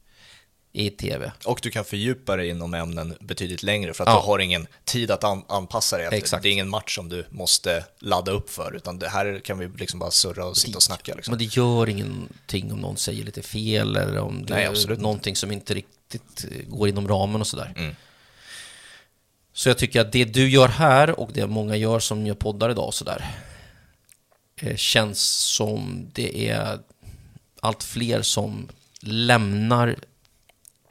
i tv. Och du kan fördjupa dig inom ämnen betydligt längre för att ja. du har ingen tid att an anpassa dig. Exakt. Det är ingen match som du måste ladda upp för, utan det här kan vi liksom bara surra och sitta och snacka. Liksom. Men det gör ingenting om någon säger lite fel eller om det Nej, är någonting som inte riktigt går inom ramen och sådär. Mm. Så jag tycker att det du gör här och det många gör som gör poddar idag och sådär eh, känns som det är allt fler som lämnar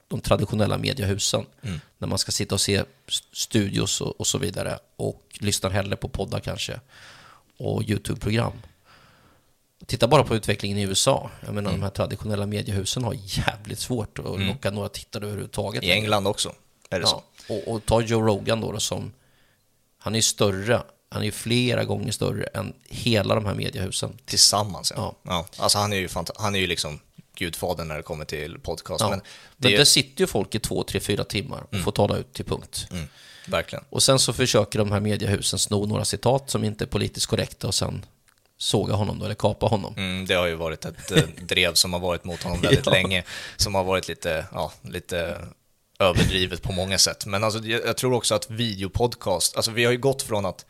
de traditionella mediehusen mm. när man ska sitta och se studios och, och, så vidare och lyssnar hellre på poddar kanske och YouTube-program. Titta bara på utvecklingen i USA. Jag menar, mm. de här traditionella mediehusen har jävligt svårt att mm. locka några tittare överhuvudtaget. I England också, är det ja. så? Och, och ta Joe Rogan då, då som... Han är ju större, han är ju flera gånger större än hela de här mediehusen. Tillsammans, ja. ja. ja. Alltså han är ju, han är ju liksom gudfadern när det kommer till podcast. Ja. Men, det... men där sitter ju folk i två, tre, fyra timmar och mm. får tala ut till punkt. Mm. Verkligen. Och sen så försöker de här mediehusen sno några citat som inte är politiskt korrekta och sen såga honom då, eller kapa honom. Mm, det har ju varit ett eh, drev som har varit mot honom väldigt ja. länge, som har varit lite, ja, lite överdrivet på många sätt. Men alltså, jag tror också att videopodcast, alltså vi har ju gått från att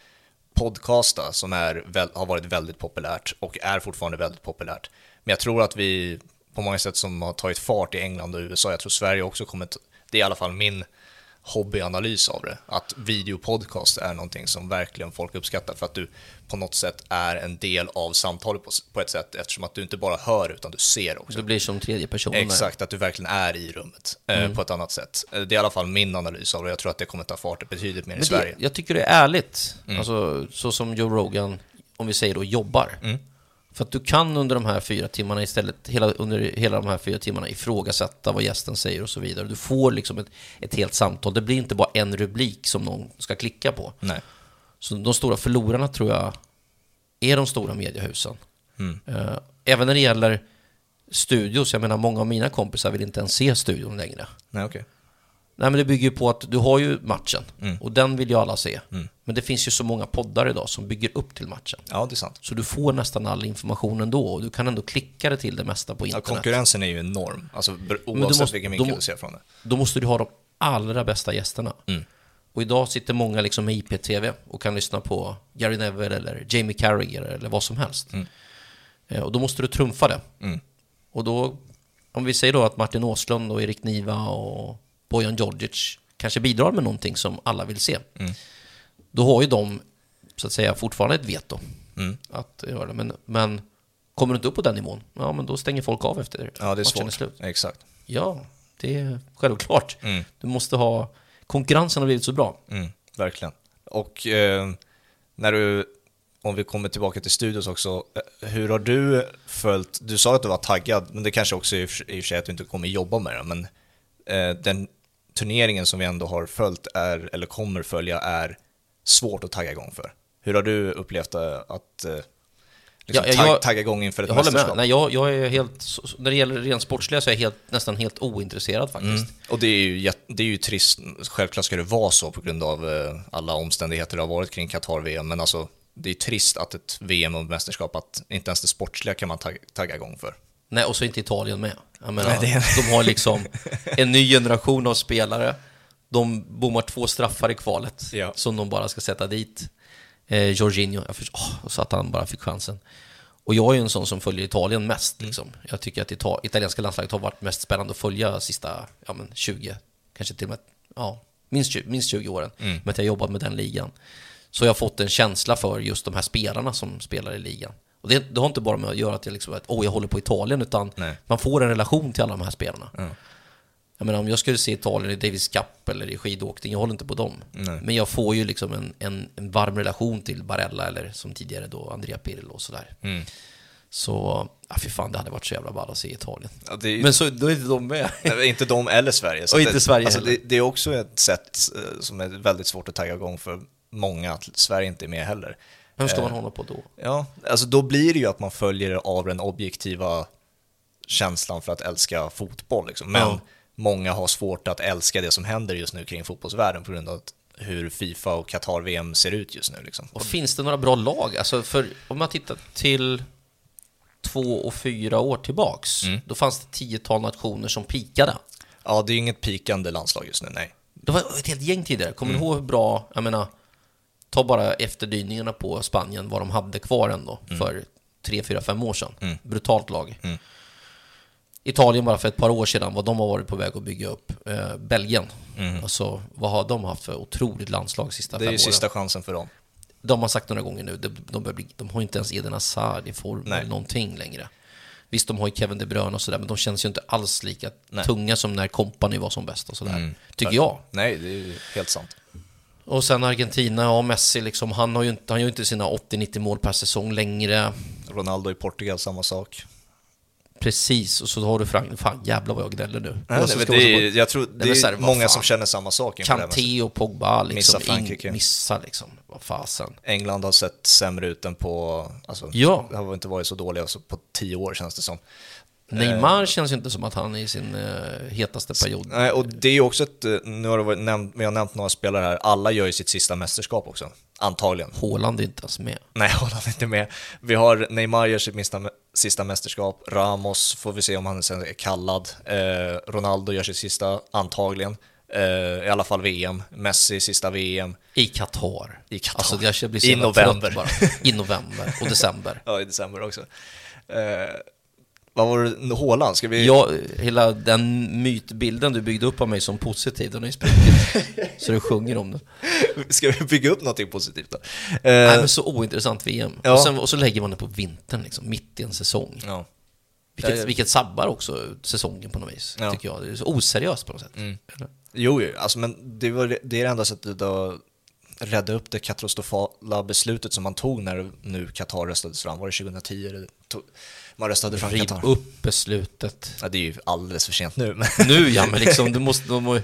podcasta, som är, har varit väldigt populärt och är fortfarande väldigt populärt, men jag tror att vi på många sätt som har tagit fart i England och USA. Jag tror Sverige också kommer, det är i alla fall min hobbyanalys av det, att videopodcast är någonting som verkligen folk uppskattar för att du på något sätt är en del av samtalet på, på ett sätt eftersom att du inte bara hör utan du ser också. Du blir som tredje person. Exakt, att du verkligen är i rummet eh, mm. på ett annat sätt. Eh, det är i alla fall min analys av det, jag tror att det kommer ta fart betydligt mer Men i Sverige. jag tycker det är ärligt, mm. alltså så som Joe Rogan, om vi säger då, jobbar. Mm. För att du kan under de här fyra timmarna istället, hela, under hela de här fyra timmarna ifrågasätta vad gästen säger och så vidare. Du får liksom ett, ett helt samtal. Det blir inte bara en rubrik som någon ska klicka på. Nej. Så de stora förlorarna tror jag är de stora mediehusen. Mm. Uh, även när det gäller studios, jag menar många av mina kompisar vill inte ens se studion längre. Nej, okay. Nej, men det bygger ju på att du har ju matchen mm. och den vill ju alla se. Mm. Men det finns ju så många poddar idag som bygger upp till matchen. Ja, det är sant. Så du får nästan all information ändå och du kan ändå klicka det till det mesta på internet. Ja, konkurrensen är ju enorm, alltså oavsett måste, vilken vinkel du ser från det. Då måste du ha de allra bästa gästerna. Mm. Och idag sitter många liksom med IPTV och kan lyssna på Gary Neville eller Jamie Carragher eller vad som helst. Mm. Eh, och då måste du trumfa det. Mm. Och då, om vi säger då att Martin Åslund och Erik Niva och Bojan Djordjic kanske bidrar med någonting som alla vill se. Mm. Då har ju de, så att säga, fortfarande ett veto mm. att göra det. Men, men kommer du inte upp på den nivån, ja men då stänger folk av efter Ja, det är svårt. Är slut. Exakt. Ja, det är självklart. Mm. Du måste ha... Konkurrensen har blivit så bra. Mm, verkligen. Och eh, när du, om vi kommer tillbaka till studios också, eh, hur har du följt, du sa att du var taggad, men det kanske också är i och för sig att du inte kommer jobba med det, men eh, den turneringen som vi ändå har följt är, eller kommer följa är svårt att tagga igång för. Hur har du upplevt att eh, liksom, ja, jag, tagga igång inför ett jag mästerskap? Håller med. Nej, jag, jag är helt, när det gäller rent sportsliga så är jag helt, nästan helt ointresserad faktiskt. Mm. Och det är, ju, det är ju trist, självklart ska det vara så på grund av eh, alla omständigheter det har varit kring Qatar-VM, men alltså det är trist att ett VM och mästerskap, att inte ens det sportsliga kan man tagga, tagga igång för. Nej, och så inte Italien med. Jag menar, Nej, är... De har liksom en ny generation av spelare. De bommar två straffar i kvalet ja. som de bara ska sätta dit. Eh, Jorginho, jag förstår, oh, så att han bara fick chansen. Och jag är ju en sån som följer Italien mest. Mm. Liksom. Jag tycker att Ita italienska landslaget har varit mest spännande att följa de sista ja, men 20, kanske till och med ja, minst, 20, minst 20 åren. Mm. Med att jag jobbat med den ligan. Så jag har fått en känsla för just de här spelarna som spelar i ligan. Och det, det har inte bara med att göra att jag, liksom, att, oh, jag håller på Italien, utan Nej. man får en relation till alla de här spelarna. Mm. Jag menar om jag skulle se Italien i Davis Cup eller i skidåkning, jag håller inte på dem. Nej. Men jag får ju liksom en, en, en, varm relation till Barella eller som tidigare då Andrea Pirlo och sådär. Mm. Så, ja fy fan det hade varit så jävla ball att se Italien. Ja, är, men så, då är inte de med. Nej, inte de eller Sverige. och inte det, Sverige alltså, det, det, är också ett sätt eh, som är väldigt svårt att tagga igång för många, att Sverige inte är med heller. Vem ska man eh, hålla på då? Ja, alltså då blir det ju att man följer av den objektiva känslan för att älska fotboll. Liksom. Men ja. många har svårt att älska det som händer just nu kring fotbollsvärlden på grund av hur Fifa och Qatar-VM ser ut just nu. Liksom. Och finns det några bra lag? Alltså för, om man tittar till två och fyra år tillbaks, mm. då fanns det tiotal nationer som pikade. Ja, det är inget pikande landslag just nu, nej. Det var ett helt gäng tidigare. Kommer mm. du ihåg hur bra, jag menar, ta bara efterdyningarna på Spanien, vad de hade kvar ändå mm. för tre, fyra, fem år sedan. Mm. Brutalt lag. Mm. Italien bara för ett par år sedan, vad de har varit på väg att bygga upp. Eh, Belgien, mm. alltså vad har de haft för otroligt landslag sista fem åren? Det är ju sista chansen för dem. De har sagt några gånger nu, de, de, bli, de har inte ens Eden Hazard i form eller någonting längre. Visst, de har ju Kevin De Bruyne och sådär, men de känns ju inte alls lika Nej. tunga som när Company var som bäst och sådär. Mm. Tycker jag. Nej, det är ju helt sant. Och sen Argentina, och Messi liksom, han har ju inte, han gör inte sina 80-90 mål per säsong längre. Ronaldo i Portugal, samma sak. Precis, och så har du Frank... Fan, jävlar vad jag gnäller nu. Nej, nej, det är, jag tror det är, många som känner samma sak. Kanté och Pogba liksom. Missa Frankrike. In, missa liksom. Vad fasen. England har sett sämre ut än på... Alltså, ja. Det har inte varit så dåliga alltså, på tio år känns det som. Neymar eh, känns ju inte som att han är i sin uh, hetaste period. Nej, och det är ju också ett, eh, nu har det nämnt, vi har nämnt några spelare här, alla gör ju sitt sista mästerskap också. Antagligen. Haaland är inte ens med. Nej, Haaland är inte med. Vi har Neymar gör sitt sista, sista mästerskap, Ramos får vi se om han sen är kallad, eh, Ronaldo gör sitt sista, antagligen. Eh, I alla fall VM, Messi sista VM. I Qatar. I Qatar. Alltså, jag blir så I november. Bara. I november och december. ja, i december också. Eh, vad var det, Håland? Ska vi... Ja, hela den mytbilden du byggde upp av mig som positiv, den har ju spruckit. så du sjunger om det. Ska vi bygga upp någonting positivt då? Nej, men så ointressant VM. Ja. Och, sen, och så lägger man det på vintern, liksom, mitt i en säsong. Ja. Vilket, vilket sabbar också säsongen på något vis, ja. tycker jag. Det är så oseriöst på något sätt. Mm. Jo, jo, alltså, men det, var, det är det enda sättet att rädda upp det katastrofala beslutet som man tog när nu Qatar röstades fram. Var det 2010? Eller tog, man röstade fram Riv Qatar. upp beslutet. Ja, det är ju alldeles för sent nu. Nu ja, men liksom, du måste, de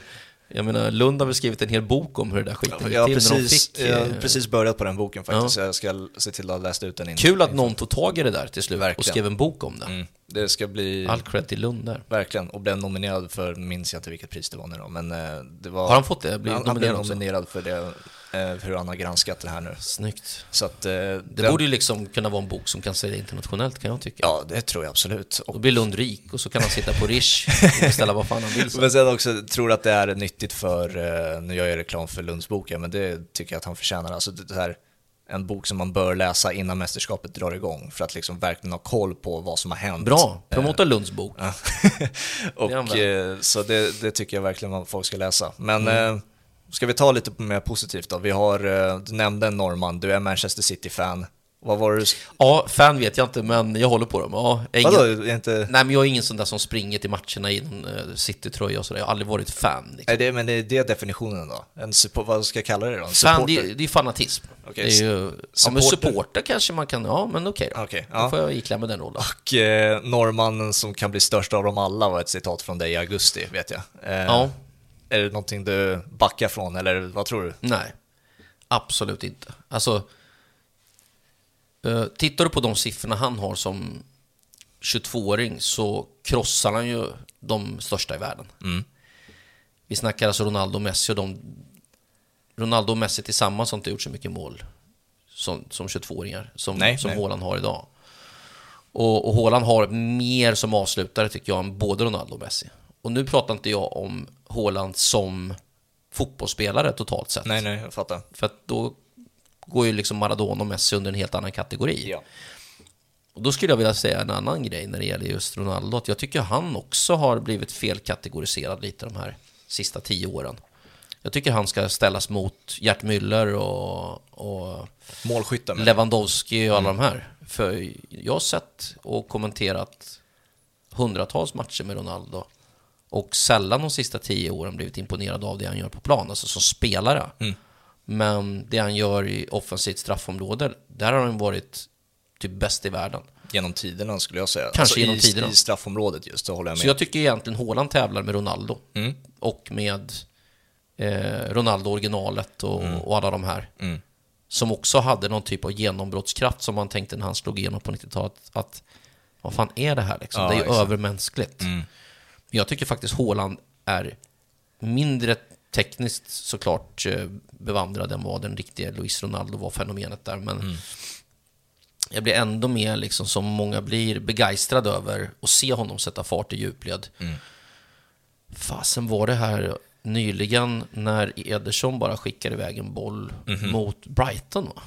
jag menar, Lund har väl skrivit en hel bok om hur det där skiten gick till precis, när de fick... Jag har precis börjat på den boken faktiskt, ja. jag ska se till att ha läst ut den innan. Kul att någon tog tag i det där till slut Verkligen. och skrev en bok om det. Mm. Det ska bli... All cred till Lund där. Verkligen, och blev nominerad för, minns jag inte vilket pris det var nu då, men eh, det var... Har han fått det? Blivit han, nominerad han blev nominerad för det hur han har granskat det här nu. Snyggt. Så att, eh, det den... borde ju liksom kunna vara en bok som kan sälja internationellt kan jag tycka. Ja, det tror jag absolut. Och... Då blir Lund rik och så kan han sitta på Rish och ställa vad fan han vill. Så. Men sen också tror att det är nyttigt för, eh, nu gör jag reklam för Lundsboken, men det tycker jag att han förtjänar. Alltså det här, en bok som man bör läsa innan mästerskapet drar igång för att liksom verkligen ha koll på vad som har hänt. Bra, promota Lunds bok. och, det så det, det, tycker jag verkligen att folk ska läsa. Men mm. Ska vi ta lite mer positivt då? Vi har, eh, du nämnde en norrman, du är Manchester City-fan. Vad var det Ja, fan vet jag inte, men jag håller på dem. Ja, ingen... Vadå, inte... Nej, men jag är ingen sån där som springer till matcherna i någon uh, City-tröja och sådär. Jag har aldrig varit fan. Liksom. Nej, det, men det är det definitionen då? En support, vad ska jag kalla det då? En fan, det, det är fanatism. Okay. Det är ju, ja, men supporter kanske man kan, ja men okej okay då. Okay, ja. Då får jag iklämma den rollen. Och eh, norrmannen som kan bli störst av dem alla var ett citat från dig i augusti, vet jag. Eh, ja. Är det någonting du backar från eller vad tror du? Nej, absolut inte. Alltså, eh, tittar du på de siffrorna han har som 22-åring så krossar han ju de största i världen. Mm. Vi snackar alltså Ronaldo och Messi och de... Ronaldo och Messi tillsammans har inte gjort så mycket mål som, som 22-åringar som, nej, som nej. Haaland har idag. Och, och Haaland har mer som avslutare tycker jag än både Ronaldo och Messi. Och nu pratar inte jag om Haaland som fotbollsspelare totalt sett. Nej, nej, jag fattar. För att då går ju liksom Maradona och Messi under en helt annan kategori. Ja. Och då skulle jag vilja säga en annan grej när det gäller just Ronaldo. Att jag tycker han också har blivit felkategoriserad lite de här sista tio åren. Jag tycker han ska ställas mot Gert Müller och, och Målskytten, Lewandowski och alla mm. de här. För jag har sett och kommenterat hundratals matcher med Ronaldo. Och sällan de sista tio åren blivit imponerad av det han gör på plan, alltså som spelare. Mm. Men det han gör i offensivt straffområde, där har han varit typ bäst i världen. Genom tiderna skulle jag säga. Kanske alltså genom i, tiderna. I straffområdet just, det håller jag med. Så jag tycker egentligen Håland tävlar med Ronaldo. Mm. Och med eh, Ronaldo originalet och, mm. och alla de här. Mm. Som också hade någon typ av genombrottskraft som man tänkte när han slog igenom på 90-talet. Att vad fan är det här liksom? Ja, det är ju övermänskligt. Jag tycker faktiskt Håland är mindre tekniskt såklart eh, bevandrad än vad den riktiga Luis Ronaldo var fenomenet där. Men mm. jag blir ändå mer, liksom, som många blir, begeistrad över att se honom sätta fart i djupled. Mm. Fasen var det här nyligen när Ederson bara skickade iväg en boll mm -hmm. mot Brighton va?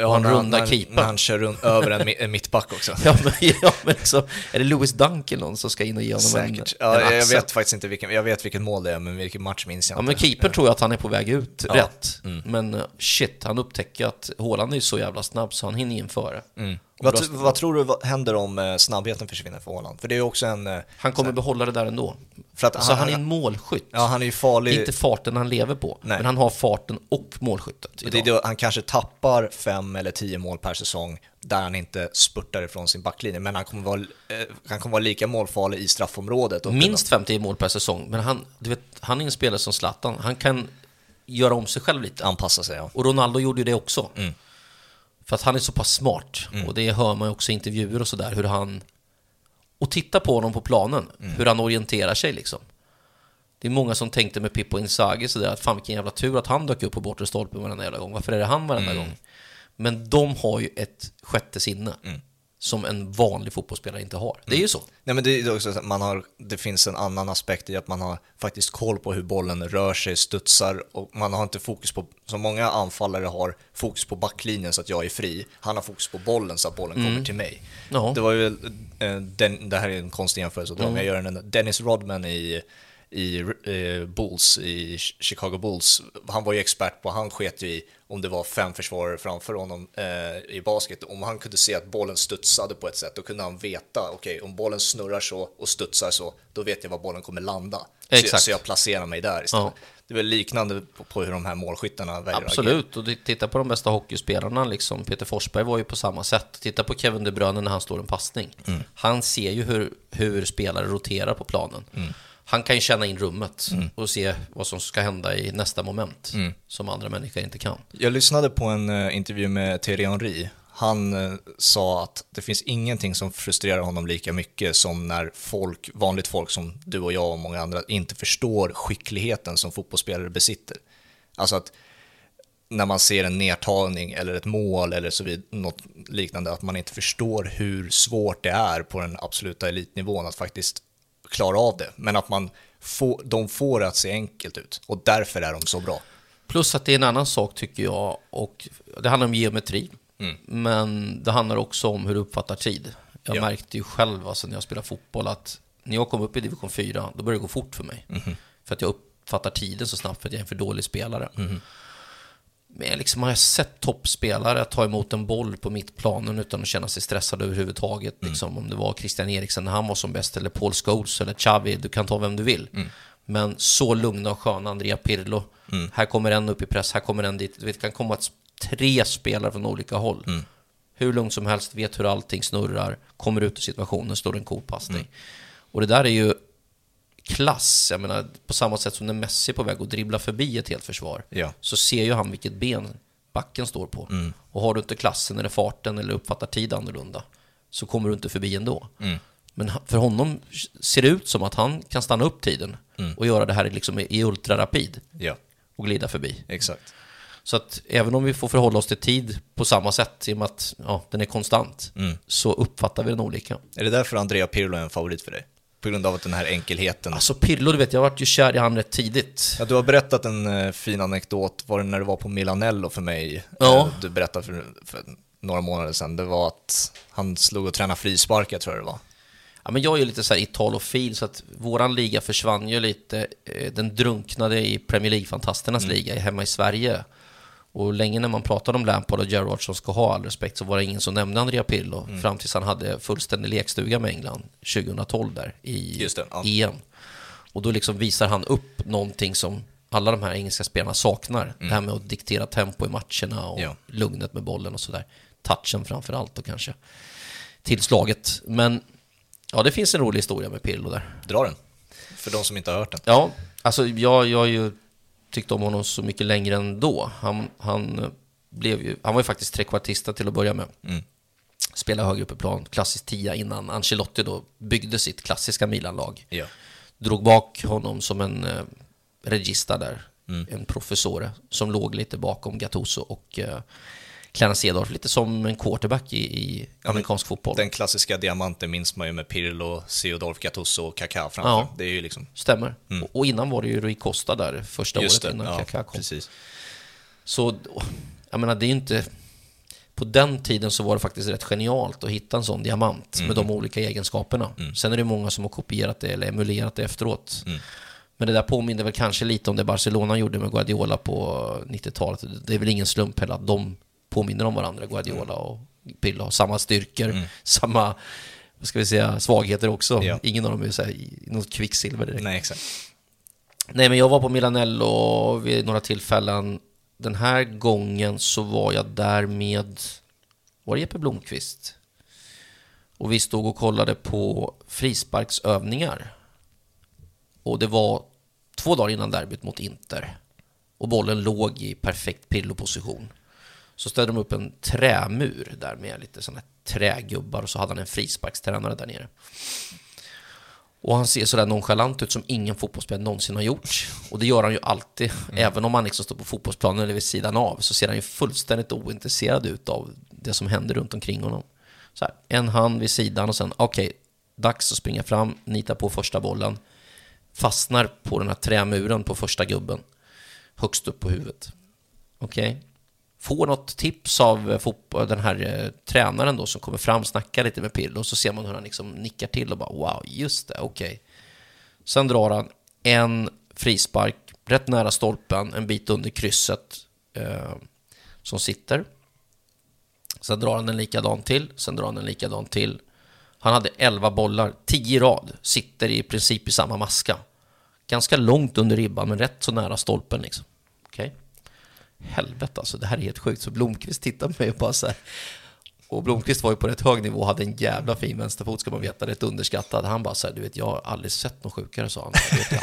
Ja, han rundar keepern. När han kör runt, över en, en mittback också. ja, men, ja, men liksom, är det Lewis Duncan någon som ska in och ge honom Säkert. en, ja, en Jag vet faktiskt inte vilken, jag vet vilket mål det är, men vilken match minns jag inte. Ja, men keepern tror jag att han är på väg ut ja. rätt. Mm. Men eh, shit, han upptäcker att Håland är så jävla snabb så han hinner in före. Mm. Vad, vad, tror du händer om eh, snabbheten försvinner för Håland? För det är också en... Eh, han kommer behålla det där ändå. För att alltså, han, han är en målskytt. Ja, han är ju farlig. Det är inte farten han lever på, Nej. men han har farten och målskyttet. Det är då han kanske tappar fem eller tio mål per säsong där han inte spurtar ifrån sin backlinje, men han kommer vara, eh, han kommer vara lika målfarlig i straffområdet. Minst 5-10 mål per säsong, men han, du vet, han är en spelare som Zlatan. Han kan göra om sig själv lite. Anpassa sig, ja. Och Ronaldo gjorde ju det också. Mm. För att han är så pass smart. Mm. Och det hör man ju också i intervjuer och sådär, hur han... Och titta på honom på planen, mm. hur han orienterar sig liksom. Det är många som tänkte med Pippo Inzaghi sådär att fan vilken jävla tur att han dök upp på bortre stolpen varenda jävla gång. Varför är det han varenda mm. gång? Men de har ju ett sjätte sinne. Mm som en vanlig fotbollsspelare inte har. Det är ju så. Nej, men det, är också att man har, det finns en annan aspekt i att man har faktiskt koll på hur bollen rör sig, studsar och man har inte fokus på, som många anfallare har, fokus på backlinjen så att jag är fri. Han har fokus på bollen så att bollen mm. kommer till mig. Ja. Det var ju, eh, den, det här är en konstig jämförelse, mm. jag gör en Dennis Rodman i i eh, Bulls, i Chicago Bulls. Han var ju expert på, han sket ju i om det var fem försvarare framför honom eh, i basket. Om han kunde se att bollen studsade på ett sätt, då kunde han veta, okej, okay, om bollen snurrar så och studsar så, då vet jag var bollen kommer landa. Exakt. Så, så jag placerar mig där istället. Ja. Det är väl liknande på, på, hur de här målskyttarna väljer Absolut, och titta på de bästa hockeyspelarna, liksom. Peter Forsberg var ju på samma sätt. Titta på Kevin De Bruyne när han står en passning. Mm. Han ser ju hur, hur spelare roterar på planen. Mm han kan ju känna in rummet mm. och se vad som ska hända i nästa moment mm. som andra människor inte kan. Jag lyssnade på en uh, intervju med Thierry Henry. Han uh, sa att det finns ingenting som frustrerar honom lika mycket som när folk, vanligt folk som du och jag och många andra inte förstår skickligheten som fotbollsspelare besitter. Alltså att när man ser en nedtagning eller ett mål eller så vidare, något liknande, att man inte förstår hur svårt det är på den absoluta elitnivån att faktiskt klara av det, men att man får, de får det att se enkelt ut och därför är de så bra. Plus att det är en annan sak tycker jag, och det handlar om geometri, mm. men det handlar också om hur du uppfattar tid. Jag ja. märkte ju själv alltså, när jag spelade fotboll att när jag kom upp i division 4, då började det gå fort för mig. Mm. För att jag uppfattar tiden så snabbt för att jag är en för dålig spelare. Mm. Liksom har jag sett toppspelare ta emot en boll på mittplanen utan att känna sig stressad överhuvudtaget. Mm. Liksom, om det var Christian Eriksen när han var som bäst, eller Paul Scholes, eller Xavi, du kan ta vem du vill. Mm. Men så lugna och sköna, Andrea Pirlo. Mm. Här kommer en upp i press, här kommer en dit. Det kan komma tre spelare från olika håll. Mm. Hur lugnt som helst, vet hur allting snurrar, kommer ut ur situationen, står en cool passning. Mm. Och det där är ju klass. Jag menar, på samma sätt som när Messi är på väg att dribbla förbi ett helt försvar, ja. så ser ju han vilket ben backen står på. Mm. Och har du inte klassen eller farten eller uppfattar tid annorlunda, så kommer du inte förbi ändå. Mm. Men för honom ser det ut som att han kan stanna upp tiden mm. och göra det här liksom i ultrarapid ja. och glida förbi. Exakt. Så att även om vi får förhålla oss till tid på samma sätt, i och med att ja, den är konstant, mm. så uppfattar vi den olika. Är det därför Andrea Pirlo är en favorit för dig? På grund av att den här enkelheten. Alltså Pirlo, du vet, jag vart ju kär i han rätt tidigt. Ja, du har berättat en uh, fin anekdot, var det när du var på Milanello för mig? Ja. Uh, du berättade för, för, några månader sedan. Det var att han slog och tränade frisparkar, tror jag det var. Ja, men jag är ju lite så här italofil, så att våran liga försvann ju lite. Eh, den drunknade i Premier League-fantasternas mm. liga hemma i Sverige. Och länge när man pratade om Lampard och Gerrard som ska ha all respekt så var det ingen som nämnde Andrea Pirlo mm. fram tills han hade fullständig lekstuga med England 2012 där i det, ja. EM. Och då liksom visar han upp någonting som alla de här engelska spelarna saknar. Mm. Det här med att diktera tempo i matcherna och ja. lugnet med bollen och sådär. Touchen framför allt och kanske tillslaget. Men ja, det finns en rolig historia med Pirlo där. Dra den, för de som inte har hört den. Ja, alltså jag, jag har ju tyckt om honom så mycket längre än då. Han, han, blev ju, han var ju faktiskt trekvartista till att börja med. Mm. Spelade högre upp i plan, klassisk tia innan Ancelotti då byggde sitt klassiska Milan-lag. Ja. Drog bak honom som en eh, regista där, mm. en professore som låg lite bakom Gattuso och eh, Clarence Cedorf, lite som en quarterback i, i amerikansk fotboll. Den klassiska diamanten minns man ju med Pirlo, Cedorf, Gattuso och Kaká framför. Ja, det är ju liksom... Stämmer. Mm. Och, och, innan var det ju Rui Costa där första Just året det, innan ja, Kaká kom. Precis. Så, jag menar, det är ju inte... På den tiden så var det faktiskt rätt genialt att hitta en sån diamant mm. med de olika egenskaperna. Mm. Sen är det många som har kopierat det eller emulerat det efteråt. Mm. Men det där påminner väl kanske lite om det Barcelona gjorde med Guardiola på 90-talet. Det är väl ingen slump heller att de påminner om varandra, Guardiola och Pirlo har samma styrkor, mm. samma vad ska vi säga, svagheter också. Ja. Ingen av dem är så här, något kvicksilver direkt. Nej, exakt. Nej, men jag var på Milanello vid några tillfällen. Den här gången så var jag där med, var det Jeppe Blomqvist? Och vi stod och kollade på frisparksövningar. Och det var två dagar innan derbyt mot Inter. Och bollen låg i perfekt Pirlo-position. Så ställde de upp en trämur där med lite sådana trägubbar och så hade han en frisparkstränare där nere. Och han ser sådär nonchalant ut som ingen fotbollsspelare någonsin har gjort. Och det gör han ju alltid. Mm. Även om han liksom står på fotbollsplanen eller vid sidan av så ser han ju fullständigt ointresserad ut av det som händer runt omkring honom. Så här, en hand vid sidan och sen, okej, okay, dags att springa fram, nita på första bollen. Fastnar på den här trämuren på första gubben. Högst upp på huvudet. Okej, okay får något tips eh, av den här eh, tränaren då som kommer fram, snackar lite med Pirlo och så ser man hur han liksom nickar till och bara wow, just det, okej. Okay. Sen drar han en frispark rätt nära stolpen, en bit under krysset eh, som sitter. Sen drar han en likadan till, sen drar han en likadan till. Han hade 11 bollar, 10 rad, sitter i princip i samma maska. Ganska långt under ribban, men rätt så nära stolpen liksom. Okej. Okay helvete alltså, det här är helt sjukt. Så Blomqvist tittade på mig och bara så här, och Blomqvist var ju på rätt hög nivå och hade en jävla fin vänsterfot ska man veta, rätt underskattad. Han bara så här, du vet, jag har aldrig sett någon sjukare, sa han. Du vet, jag,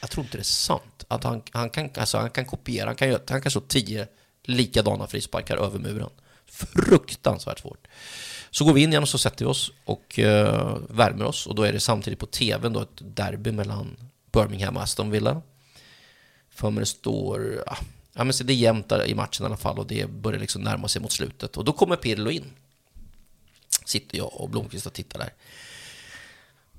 jag tror inte det är sant. Att han, han, kan, alltså, han kan kopiera, han kan, han kan slå tio likadana frisparkar över muren. Fruktansvärt svårt. Så går vi in igen och så sätter vi oss och uh, värmer oss och då är det samtidigt på tvn då ett derby mellan Birmingham och Aston Villa. För mig det står, ja, ja, men så det är jämnt i matchen i alla fall och det börjar liksom närma sig mot slutet. Och då kommer Pirlo in. Sitter jag och Blomqvist och tittar där.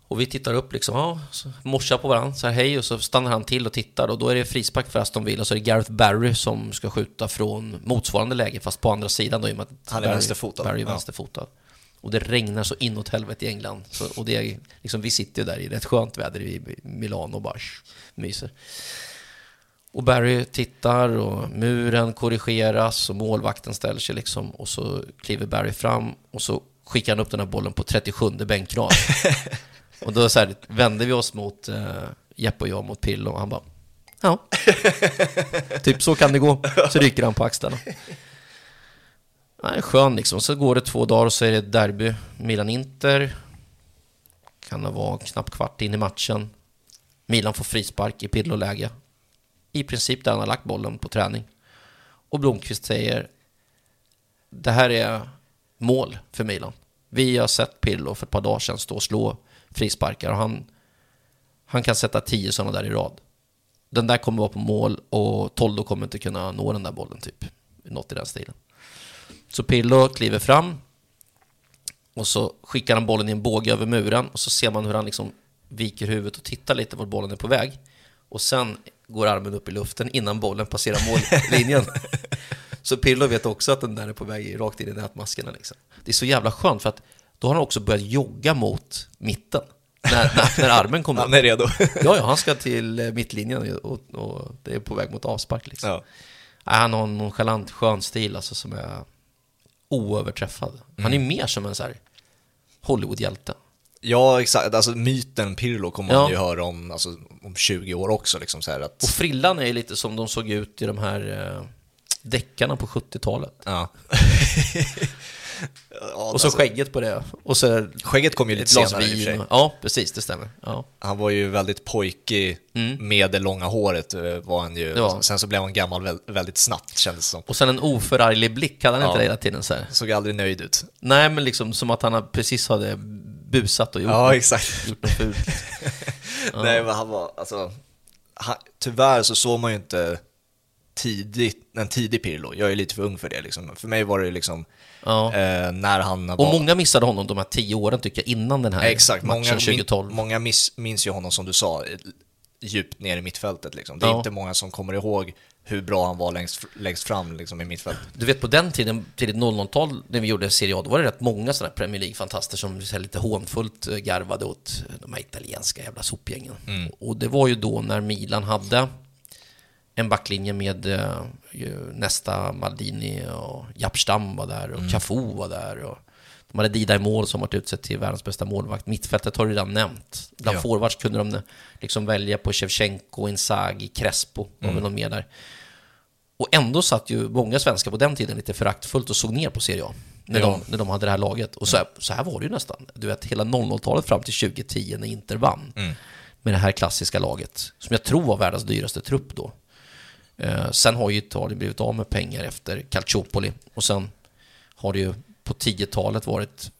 Och vi tittar upp liksom, ja, morsar på varandra, så här hej, och så stannar han till och tittar och då är det frispark för Aston Villa, och så är det Gareth Barry som ska skjuta från motsvarande läge, fast på andra sidan då i och med att Han är vänsterfotad. Barry är ja. vänsterfotad. Och det regnar så inåt helvete i England. Så, och det är, liksom, vi sitter ju där i rätt skönt väder i Milano och bara myser. Och Barry tittar och muren korrigeras och målvakten ställer sig liksom och så kliver Barry fram och så skickar han upp den här bollen på 37 bänkrad. och då så här, vände vi oss mot uh, Jeppe och jag mot Pillo och han bara Ja, typ så kan det gå. Så rycker han på axlarna. Nej, skön liksom. Så går det två dagar och så är det derby, Milan-Inter. Kan det vara knappt kvart in i matchen. Milan får frispark i Pirlo-läge i princip där han har lagt bollen på träning. Och Blomqvist säger det här är mål för Milan. Vi har sett Pirlo för ett par dagar sedan stå och slå frisparkar och han, han kan sätta tio sådana där i rad. Den där kommer vara på mål och Toldo kommer inte kunna nå den där bollen typ. Något i den stilen. Så Pirlo kliver fram och så skickar han bollen i en båge över muren och så ser man hur han liksom viker huvudet och tittar lite vart bollen är på väg. Och sen går armen upp i luften innan bollen passerar mållinjen. så Pirlo vet också att den där är på väg rakt in i nätmaskerna. Liksom. Det är så jävla skönt för att då har han också börjat jogga mot mitten. När, när, när armen kommer Han är redo. ja, ja, han ska till eh, mittlinjen och, och det är på väg mot avspark. Liksom. Ja. Han har en nonchalant skön stil alltså, som är oöverträffad. Han är mm. mer som en så här Hollywoodhjälte. Ja, exakt. Alltså myten Pirlo kommer ja. man ju höra om, alltså, om 20 år också. Liksom, så att... Och frillan är ju lite som de såg ut i de här eh, deckarna på 70-talet. Ja. ja och så alltså... skägget på det. Och så skägget kom ju lite senare i och för sig. Ja, precis, det stämmer. Ja. Han var ju väldigt pojkig mm. med det långa håret eh, var han ju. Var. Sen så blev han gammal väldigt snabbt kändes det som. Och sen en oförarglig blick, hade han ja. inte det hela tiden? Så här. Såg aldrig nöjd ut. Nej, men liksom som att han precis hade busat och gjort, ja, något, exakt. gjort något fult. ja. Nej, men han var, alltså, han, tyvärr så såg man ju inte tidigt, en tidig Pirlo. Jag är lite för ung för det. Liksom. För mig var det liksom ja. eh, när han var... Och många missade honom de här tio åren tycker jag, innan den här Exakt. matchen många, 2012. många miss, minns ju honom som du sa, djupt ner i mittfältet. Liksom. Det är ja. inte många som kommer ihåg hur bra han var längst, längst fram liksom, i mittfältet. Du vet på den tiden, tidigt 00-tal, när vi gjorde Serie A, då var det rätt många sådana Premier League-fantaster som så lite hånfullt eh, garvade åt de här italienska jävla sopgängen. Mm. Och det var ju då när Milan hade en backlinje med uh, nästa Maldini och Japstam var där och mm. Cafu var där. Och de hade Dida i mål som varit utsett till världens bästa målvakt. Mittfältet har du redan nämnt. Bland ja. forwards kunde de liksom välja på Shevchenko, Inzaghi, Crespo och mm. någon mer där. Och ändå satt ju många svenskar på den tiden lite föraktfullt och såg ner på Serie A. När, ja. de, när de hade det här laget. Och så här, så här var det ju nästan. Du vet, hela 00-talet fram till 2010 när Inter vann. Mm. Med det här klassiska laget. Som jag tror var världens dyraste trupp då. Eh, sen har ju Italien blivit av med pengar efter Calciopoli. Och sen har det ju på 10-talet varit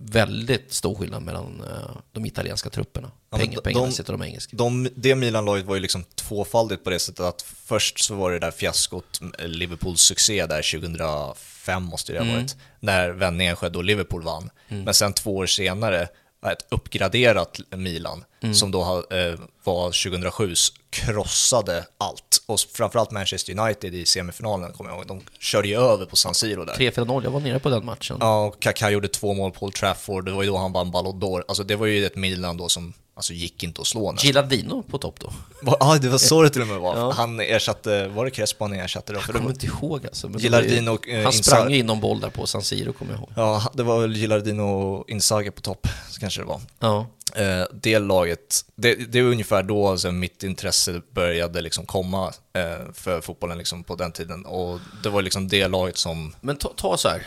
väldigt stor skillnad mellan uh, de italienska trupperna. Ja, Pengar, de, och de engelska. De, det Milan-laget var ju liksom tvåfaldigt på det sättet att först så var det där fiaskot, Liverpools succé där 2005 måste det ha mm. varit, mm. när vändningen skedde och Liverpool vann. Mm. Men sen två år senare ett uppgraderat Milan mm. som då eh, var 2007 krossade allt. Och framförallt Manchester United i semifinalen, kommer jag ihåg. De körde ju över på San Siro där. 3-4-0, jag var nere på den matchen. Ja, och Kaká gjorde två mål på Old Trafford, det var ju då han vann Ballon d'Or. Alltså det var ju ett Milan då som Alltså gick inte att slå nästan. Gilardino på topp då? Ja, ah, det var så det till och med var. Ja. Han ersatte, var det Crespo han ersatte då? Jag kommer inte ihåg alltså. Gilardino och, eh, Han sprang ju in någon boll där på San Siro, kommer jag ihåg. Ja, det var väl Gilardino och Inzaghi på topp, så kanske det var. Ja. Eh, det laget, det, det var ungefär då alltså, mitt intresse började liksom komma eh, för fotbollen liksom, på den tiden. Och det var liksom det laget som... Men ta, ta så här,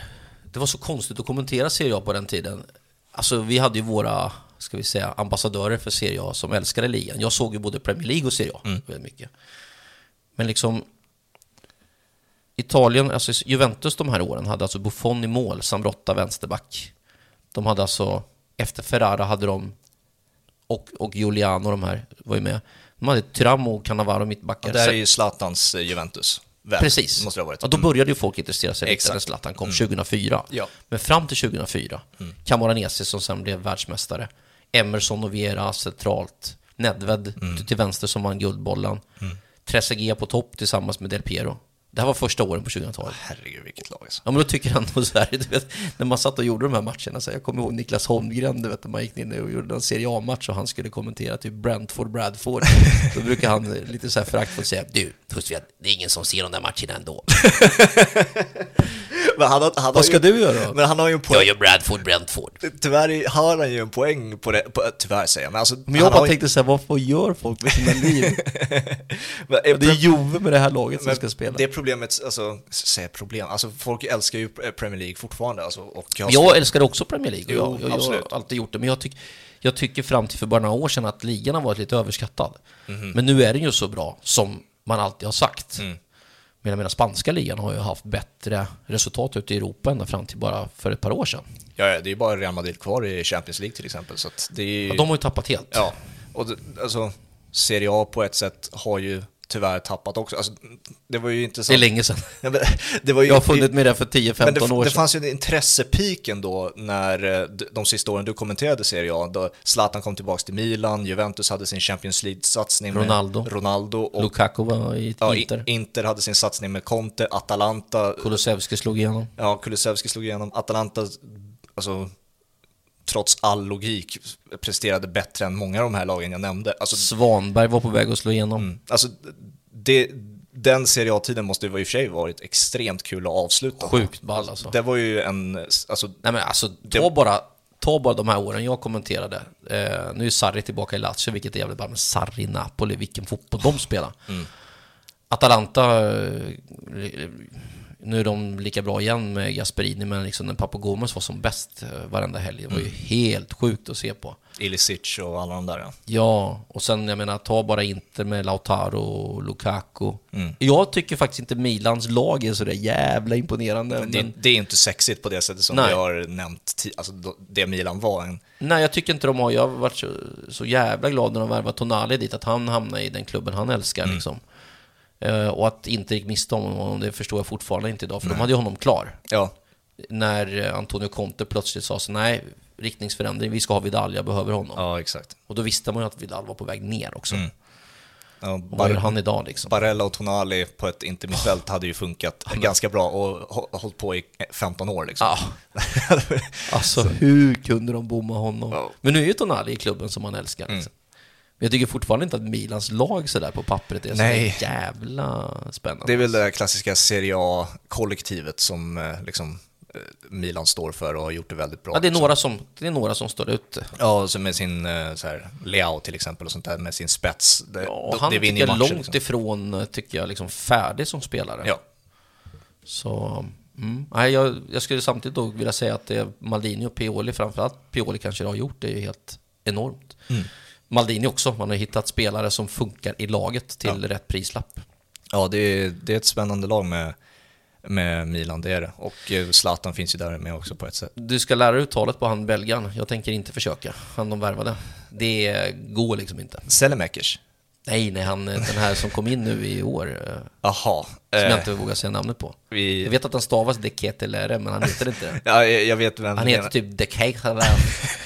det var så konstigt att kommentera Serie A på den tiden. Alltså vi hade ju våra ska vi säga, ambassadörer för Serie A som älskade ligan. Jag såg ju både Premier League och Serie A mm. väldigt mycket. Men liksom Italien, alltså Juventus de här åren hade alltså Buffon i mål, Sambrotta vänsterback. De hade alltså, efter Ferrara hade de, och, och Giuliano de här var ju med. De hade Tyrammo och Cannavaro mittbackar. Ja, det är ju Zlatans eh, Juventus. Väl, Precis. Måste det ha varit. Ja, då började ju folk intressera sig lite när Zlatan kom mm. 2004. Ja. Men fram till 2004, mm. Camoranesi som sen blev världsmästare, Emerson och Viera centralt. Nedved mm. till vänster som vann Guldbollen. Mm. Trezeguet på topp tillsammans med Del Piero. Det här var första åren på 2000-talet. Herregud, vilket lag alltså. Ja, men då tycker han nog så här, du vet, när man satt och gjorde de här matcherna, så jag kommer ihåg Niklas Holmgren, du vet, när man gick in och gjorde en Serie A-match och han skulle kommentera typ Brentford-Bradford. då brukar han lite så här föraktfullt säga, du, Husved, det är ingen som ser de där matcherna ändå. men han har, han Vad ska ju, du göra? Men han har ju en poäng. Jag gör Bradford, Brentford. Tyvärr har han ju en poäng på det, på, tyvärr säger jag. Men, alltså, men jag bara tänkte så här, vad gör folk med sina liv? men, det är Jove med det här laget som ska spela. Problemet, alltså, säga problem, alltså folk älskar ju Premier League fortfarande. Alltså, och jag, jag älskar också Premier League, jo, jag, jag, jag har alltid gjort det, men jag tycker jag tycker fram till för bara några år sedan att ligan har varit lite överskattad. Mm. Men nu är den ju så bra som man alltid har sagt. Mm. Medan den spanska ligan har ju haft bättre resultat ute i Europa ända fram till bara för ett par år sedan. Ja, det är ju bara Real Madrid kvar i Champions League till exempel. Så det är... ja, de har ju tappat helt. Ja, och det, alltså Serie A på ett sätt har ju tyvärr tappat också. Alltså, det var ju inte så... Det är länge sedan. Det var ju, jag har funnit med det för 10-15 år sedan. Det fanns ju en intressepiken då när eh, de sista åren du kommenterade Serie A, då Zlatan kom tillbaka till Milan, Juventus hade sin Champions League-satsning med Ronaldo. Ronaldo och Lukaku var i ja, Inter. Inter hade sin satsning med Conte, Atalanta. Kulusevski slog igenom. Ja, Kulusevski slog igenom. Atalanta, alltså trots all logik presterade bättre än många av de här lagen jag nämnde. Alltså, Svanberg var på väg att slå igenom. Mm, alltså, det, den Serie A-tiden måste ju i och för sig varit extremt kul att avsluta. Sjukt ball alltså. Det var ju en... Alltså, Nej men alltså, ta bara ta bara de här åren jag kommenterade. Eh, nu är Sarri tillbaka i Lazio, vilket är jävligt bra, men Sarri Napoli, vilken fotboll de spelar. Mm. Atalanta, eh, nu är de lika bra igen med Gasperini, men liksom när Papagomes var som bäst eh, varenda helg, det var ju mm. helt sjukt att se på. Ilicic och alla de där ja. Ja, och sen jag menar, ta bara inte med Lautaro och Lukaku. Mm. Jag tycker faktiskt inte Milans lag är sådär jävla imponerande. Men det, men... det är inte sexigt på det sättet som Nej. vi har nämnt, alltså det Milan var. En... Nej, jag tycker inte de har, jag har varit så, så jävla glad när de värvade Tonali dit, att han hamnade i den klubben han älskar mm. liksom. Uh, och att inte gick miste om honom, det förstår jag fortfarande inte idag, för nej. de hade ju honom klar. Ja. När Antonio Conte plötsligt sa så nej, riktningsförändring, vi ska ha Vidal, jag behöver honom. Ja, exakt. Och då visste man ju att Vidal var på väg ner också. Mm. Ja, och vad gör han idag liksom? Barella och Tonali på ett intermittfält hade ju funkat ja, ganska bra och hållit på i 15 år liksom. Ja. alltså hur kunde de bomma honom? Ja. Men nu är ju Tonali i klubben som man älskar. Mm. Liksom. Men jag tycker fortfarande inte att Milans lag sådär på pappret är Nej. så jävla spännande. Det är väl det klassiska Serie A-kollektivet som eh, liksom Eh, Milan står för och har gjort det väldigt bra. Ja, det är några som, det är några som står ute. Ja, så med sin eh, så här, Leao till exempel och sånt där, med sin spets. Det, ja, han det vinner matcher, långt liksom. ifrån, tycker jag, liksom färdig som spelare. Ja. Så, mm. Nej, jag, jag skulle samtidigt då vilja säga att det är Maldini och Pioli, framförallt Pioli kanske har gjort, det är ju helt enormt. Mm. Maldini också, man har hittat spelare som funkar i laget till ja. rätt prislapp. Ja, det är, det är ett spännande lag med med Milan, det är det. Och eh, Zlatan finns ju där med också på ett sätt. Du ska lära dig uttalet på han belgaren. Jag tänker inte försöka. Han de värvade. Det går liksom inte. Selemakers? Nej, nej, han, den här som kom in nu i år. Eh, Jaha. Som jag inte vågar säga namnet på. Vi... Jag vet att han stavas Deketelere, men han heter inte det. ja, jag vet vem Han heter typ Deketelere.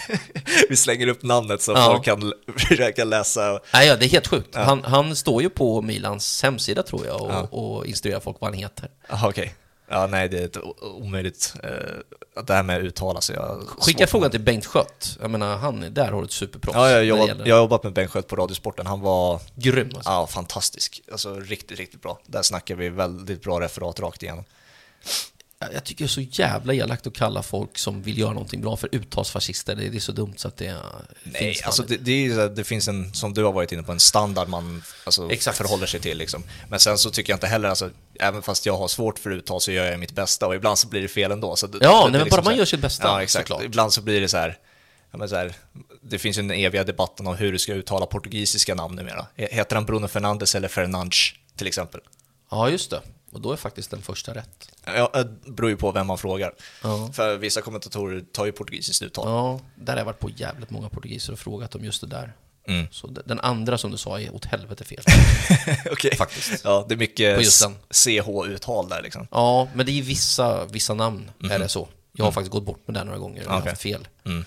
Vi slänger upp namnet så ja. folk kan försöka läsa. Nej, ja, det är helt sjukt. Ja. Han, han står ju på Milans hemsida tror jag och, ja. och instruerar folk vad han heter. Aha, okej. Okay. Ja, nej, det är ett omöjligt, eh, det här med att uttala sig. Skicka frågan till Bengt Skött. Jag menar, han där har ett superproffs. Ja, jag, jobbat, jag har jobbat med Bengt Skött på Radiosporten. Han var... Grym alltså. Ja, fantastisk. Alltså riktigt, riktigt bra. Där snackar vi väldigt bra referat rakt igenom jag tycker det är så jävla elakt att kalla folk som vill göra någonting bra för uttalsfascister. Det är så dumt så att det Nej, finns alltså det, det, är, det finns en, som du har varit inne på, en standard man alltså, förhåller sig till. Liksom. Men sen så tycker jag inte heller, alltså, även fast jag har svårt för uttal så gör jag mitt bästa och ibland så blir det fel ändå. Så det, ja, nej, men liksom bara man gör sitt bästa. Ja, exakt. Såklart. Ibland så blir det så här, ja, så här, det finns ju den eviga debatten om hur du ska uttala portugisiska namn numera. Heter han Bruno Fernandes eller Fernandes till exempel? Ja, just det. Och då är faktiskt den första rätt. Ja, det beror ju på vem man frågar. Ja. För vissa kommentatorer tar ju portugisiskt uttal. Ja, där har jag varit på jävligt många portugiser och frågat om just det där. Mm. Så den andra som du sa är åt helvete fel. Okej. Faktiskt. Ja, det är mycket CH-uttal där liksom. Ja, men det är vissa, vissa namn mm. är det så. Jag har mm. faktiskt gått bort med det några gånger och okay. haft fel. Mm.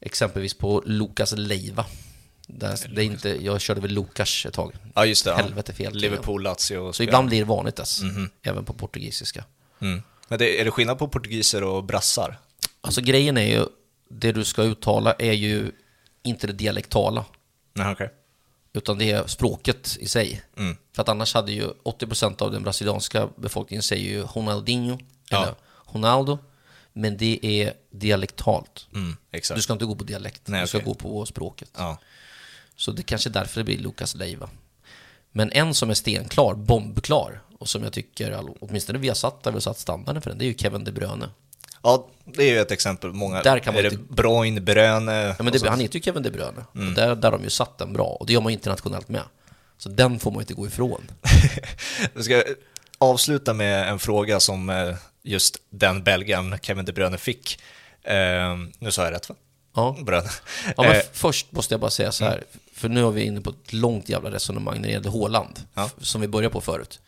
Exempelvis på Lukas Leiva. Där, det är inte, jag körde väl Lukas ett tag. Ja, just det. Helvete fel. Liverpool, Lazio. Så ibland blir det vanligt dess, mm -hmm. även på portugisiska. Mm. Men det, är det skillnad på portugiser och brassar? Alltså grejen är ju, det du ska uttala är ju inte det dialektala. Nej, okay. Utan det är språket i sig. Mm. För att annars hade ju 80% av den brasilianska befolkningen säger ju Ronaldinho, ja. eller Ronaldo. Men det är dialektalt. Mm, du ska inte gå på dialekt, Nej, du ska okay. gå på språket. Ja. Så det kanske är därför det blir Lukas Leiva. Men en som är stenklar, bombklar, och som jag tycker, åtminstone vi har satt där vi har satt standarden för den, det är ju Kevin De Bruyne. Ja, det är ju ett exempel. Många, där kan man är det inte... Bruyne, Bruyne? Ja, men det, han heter ju Kevin De Bruyne. Mm. Där, där har de ju satt den bra, och det gör man internationellt med. Så den får man inte gå ifrån. Vi ska avsluta med en fråga som eh, just den belgaren Kevin De Bruyne fick. Eh, nu sa jag rätt va? Ja. Bröd. ja men eh. först måste jag bara säga så här, mm. För nu har vi inne på ett långt jävla resonemang när det gäller Håland, ja. som vi började på förut.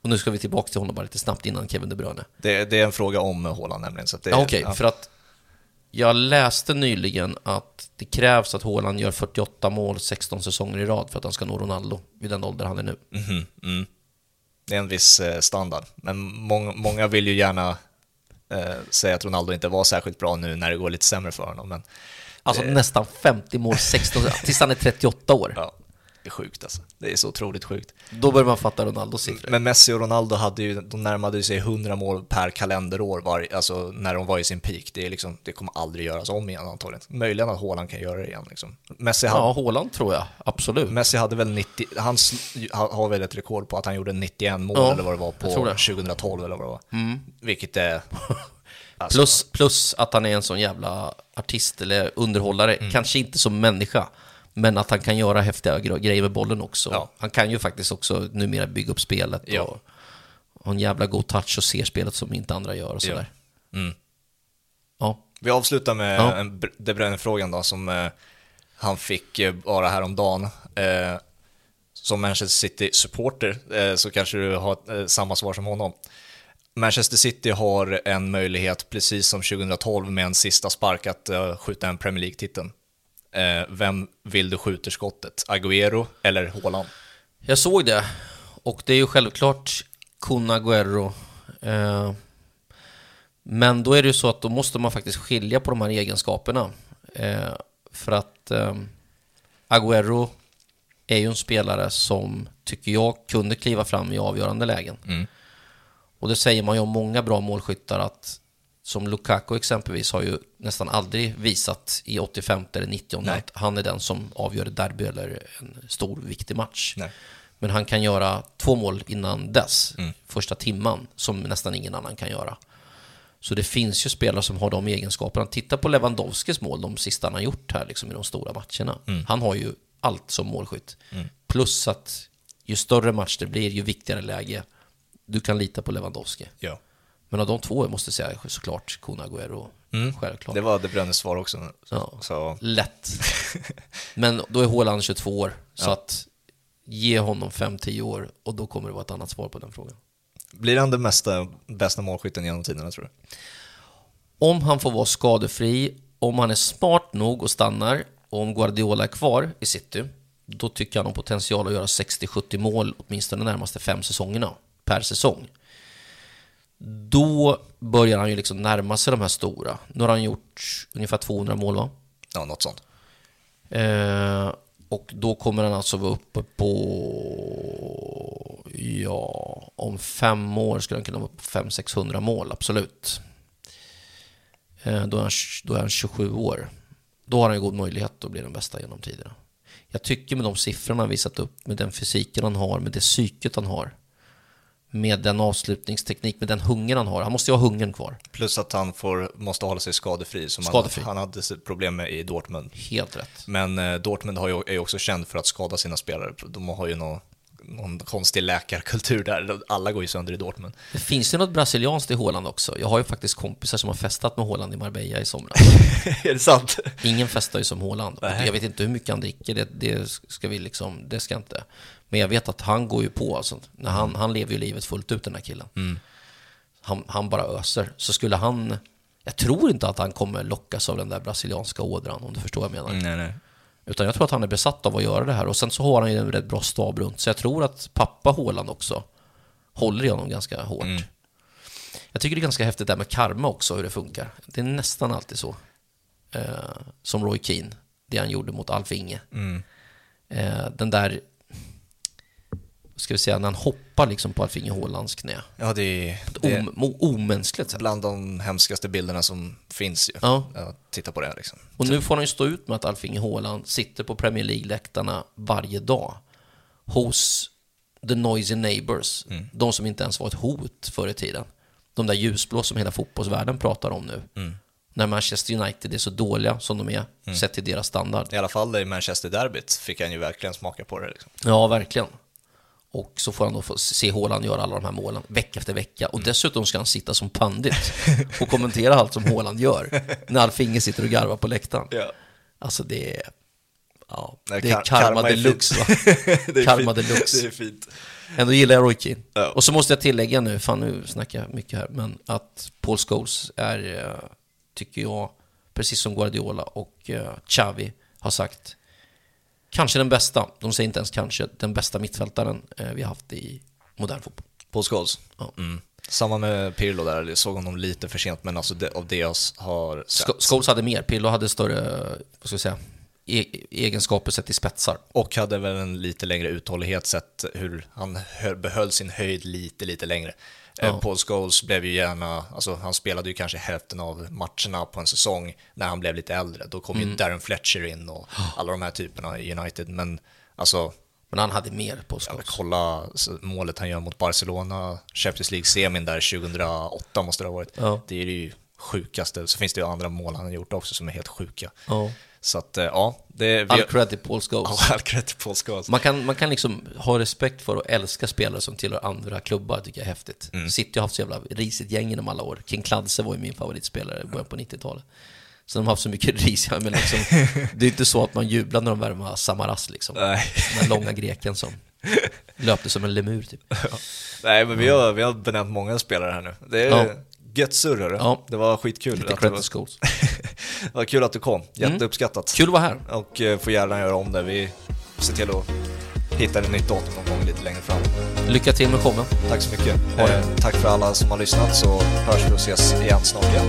Och nu ska vi tillbaka till honom bara lite snabbt innan Kevin De Bruyne. Det, det är en fråga om Håland nämligen. Så ja, Okej, okay, ja. för att jag läste nyligen att det krävs att Håland gör 48 mål 16 säsonger i rad för att han ska nå Ronaldo vid den ålder han är nu. Mm, mm. Det är en viss eh, standard, men många, många vill ju gärna eh, säga att Ronaldo inte var särskilt bra nu när det går lite sämre för honom. Men, alltså eh, nästan 50 mål, 16, tills han är 38 år. Ja. är sjukt alltså. Det är så otroligt sjukt. Då börjar man fatta Ronaldos siffror. Men Messi och Ronaldo hade ju, de närmade sig 100 mål per kalenderår var, alltså när de var i sin peak. Det, är liksom, det kommer aldrig göras om igen antagligen. Möjligen att Haaland kan göra det igen. Liksom. Messi hade, ja, Haaland tror jag, absolut. Messi hade väl 90, han har väl ett rekord på att han gjorde 91 mål ja, eller vad det var på 2012 eller vad det var. Mm. Vilket är... Alltså. Plus, plus att han är en sån jävla artist eller underhållare, mm. kanske inte som människa, men att han kan göra häftiga grejer med bollen också. Ja. Han kan ju faktiskt också numera bygga upp spelet ja. och ha en jävla god touch och se spelet som inte andra gör och sådär. Ja. Mm. ja. Vi avslutar med ja. en De Bruyne-frågan då, som eh, han fick eh, bara häromdagen. Eh, som Manchester City-supporter eh, så kanske du har eh, samma svar som honom. Manchester City har en möjlighet, precis som 2012, med en sista spark att uh, skjuta en Premier League-titeln. Uh, vem vill du skjuter skottet? Agüero eller Haaland? Jag såg det, och det är ju självklart Kun Agüero. Uh, men då är det ju så att då måste man faktiskt skilja på de här egenskaperna. för att Agüero är ju en spelare som, tycker jag, kunde kliva fram i avgörande lägen. Mm. Och det säger man ju om många bra målskyttar att som Lukaku exempelvis har ju nästan aldrig visat i 85 eller 90 Nej. att han är den som avgör ett derby eller en stor viktig match. Nej. Men han kan göra två mål innan dess, mm. första timman, som nästan ingen annan kan göra. Så det finns ju spelare som har de egenskaperna. Titta på Lewandowskis mål, de sista han har gjort här liksom, i de stora matcherna. Mm. Han har ju allt som målskytt. Mm. Plus att ju större match det blir, ju viktigare läge du kan lita på Lewandowski. Ja. Men av de två, jag måste säga såklart Kun Agüero. Mm. Självklart. Det var De Bruynes svar också. Ja. Så. Lätt. Men då är Haaland 22 år, så ja. att ge honom 5-10 år och då kommer det vara ett annat svar på den frågan. Blir han den mesta, bästa målskytten genom tiderna tror du? Om han får vara skadefri, om han är smart nog och stannar och om Guardiola är kvar i City, då tycker han har potential att göra 60-70 mål åtminstone de närmaste fem säsongerna per säsong. Då börjar han ju liksom närma sig de här stora. Nu har han gjort ungefär 200 mål va? Ja, något sånt. Eh, och då kommer han alltså vara uppe på... Ja, om fem år skulle han kunna vara på 500-600 mål, absolut. Eh, då, är han, då är han 27 år. Då har han god möjlighet att bli den bästa genom tiderna. Jag tycker med de siffrorna han visat upp, med den fysiken han har, med det psyket han har, med den avslutningsteknik, med den hunger han har. Han måste ju ha hungern kvar. Plus att han får, måste hålla sig skadefri, som skadefri. Han, han hade problem med i Dortmund. Helt rätt. Men eh, Dortmund har ju, är ju också känd för att skada sina spelare. De har ju någon, någon konstig läkarkultur där, alla går ju sönder i Dortmund. Det finns ju något brasilianskt i Håland också. Jag har ju faktiskt kompisar som har festat med Håland i Marbella i somras. är det sant? Ingen festar ju som Håland. Jag vet inte hur mycket han dricker, det, det ska vi liksom, det ska inte. Men jag vet att han går ju på, alltså, när han, han lever ju livet fullt ut den här killen. Mm. Han, han bara öser. Så skulle han, jag tror inte att han kommer lockas av den där brasilianska ådran, om du förstår vad jag menar. Nej, nej. Utan jag tror att han är besatt av att göra det här. Och sen så har han ju en rätt bra stab runt. Så jag tror att pappa Håland också håller i honom ganska hårt. Mm. Jag tycker det är ganska häftigt det här med karma också, hur det funkar. Det är nästan alltid så. Eh, som Roy Keane, det han gjorde mot Alf Inge. Mm. Eh, den där ska vi säga, när han hoppar liksom på Alfinge Hålands knä. Ja, det är... Det är om, omänskligt sätt. Bland de hemskaste bilderna som finns ju. Ja. ja titta på det liksom. Och nu får han ju stå ut med att Alfinge Håland sitter på Premier League-läktarna varje dag. Hos the noisy neighbors. Mm. De som inte ens var ett hot förr i tiden. De där ljusblå som hela fotbollsvärlden pratar om nu. Mm. När Manchester United är så dåliga som de är, mm. sett till deras standard. I alla fall i Manchester-derbyt fick han ju verkligen smaka på det. Liksom. Ja, verkligen. Och så får han då få se Håland göra alla de här målen vecka efter vecka. Och mm. dessutom ska han sitta som pandit och kommentera allt som Håland gör. När Alfinge sitter och garvar på läktaren. Ja. Alltså det är... Ja, det är karma, deluxe va? karma deluxe. Det är fint. Ändå gillar jag Roy Keane. Ja. Och så måste jag tillägga nu, fan nu snackar jag mycket här, men att Paul Scholes är, eh, tycker jag, precis som Guardiola och uh, Xavi har sagt, Kanske den bästa, de säger inte ens kanske, den bästa mittfältaren eh, vi har haft i modern fotboll. Paul Scholes? Ja. Mm. Samma med Pirlo där, jag såg honom lite för sent, men alltså det, av det jag har sett. Scholes hade mer, Pirlo hade större, vad ska jag säga, e egenskaper sett i spetsar. Och hade väl en lite längre uthållighet sett hur han behöll sin höjd lite, lite längre. Eh, ja. Paul Scholes blev ju gärna, alltså han spelade ju kanske hälften av matcherna på en säsong när han blev lite äldre. Då kom mm. ju Darren Fletcher in och alla de här typerna i United. Men alltså... Men han hade mer på Scholes. Ja, kolla målet han gör mot Barcelona, Champions League-semin där 2008 måste det ha varit. Ja. Det är ju sjukaste. Så finns det ju andra mål han har gjort också som är helt sjuka. Ja. Så att, eh, ja. Det, vi... All cred till Paul Scholes. Ja, all cred till Paul Scholes. Man kan, man kan liksom ha respekt för och älska spelare som tillhör andra klubbar, tycker jag är häftigt. Mm. City har haft så jävla risigt gäng genom alla år. King Clancy var ju min favoritspelare i början på 90-talet. Så de har haft så mycket ris. men liksom, det är inte så att man jublar när de värvar Samaras liksom. Nej. Den långa greken som löpte som en lemur typ. Ja. Nej, men vi har, vi har benämnt många spelare här nu. Det är, ja. Gött surr Ja. Det var skitkul. Lite att var... det var kul att du kom. Mm. Jätteuppskattat. Mm. Kul att vara här. Och eh, får gärna göra om det. Vi ser till att hitta ett nytt datum någon gång lite längre fram. Lycka till med showen. Tack så mycket. Eh, tack för alla som har lyssnat så hörs vi och ses igen snart igen.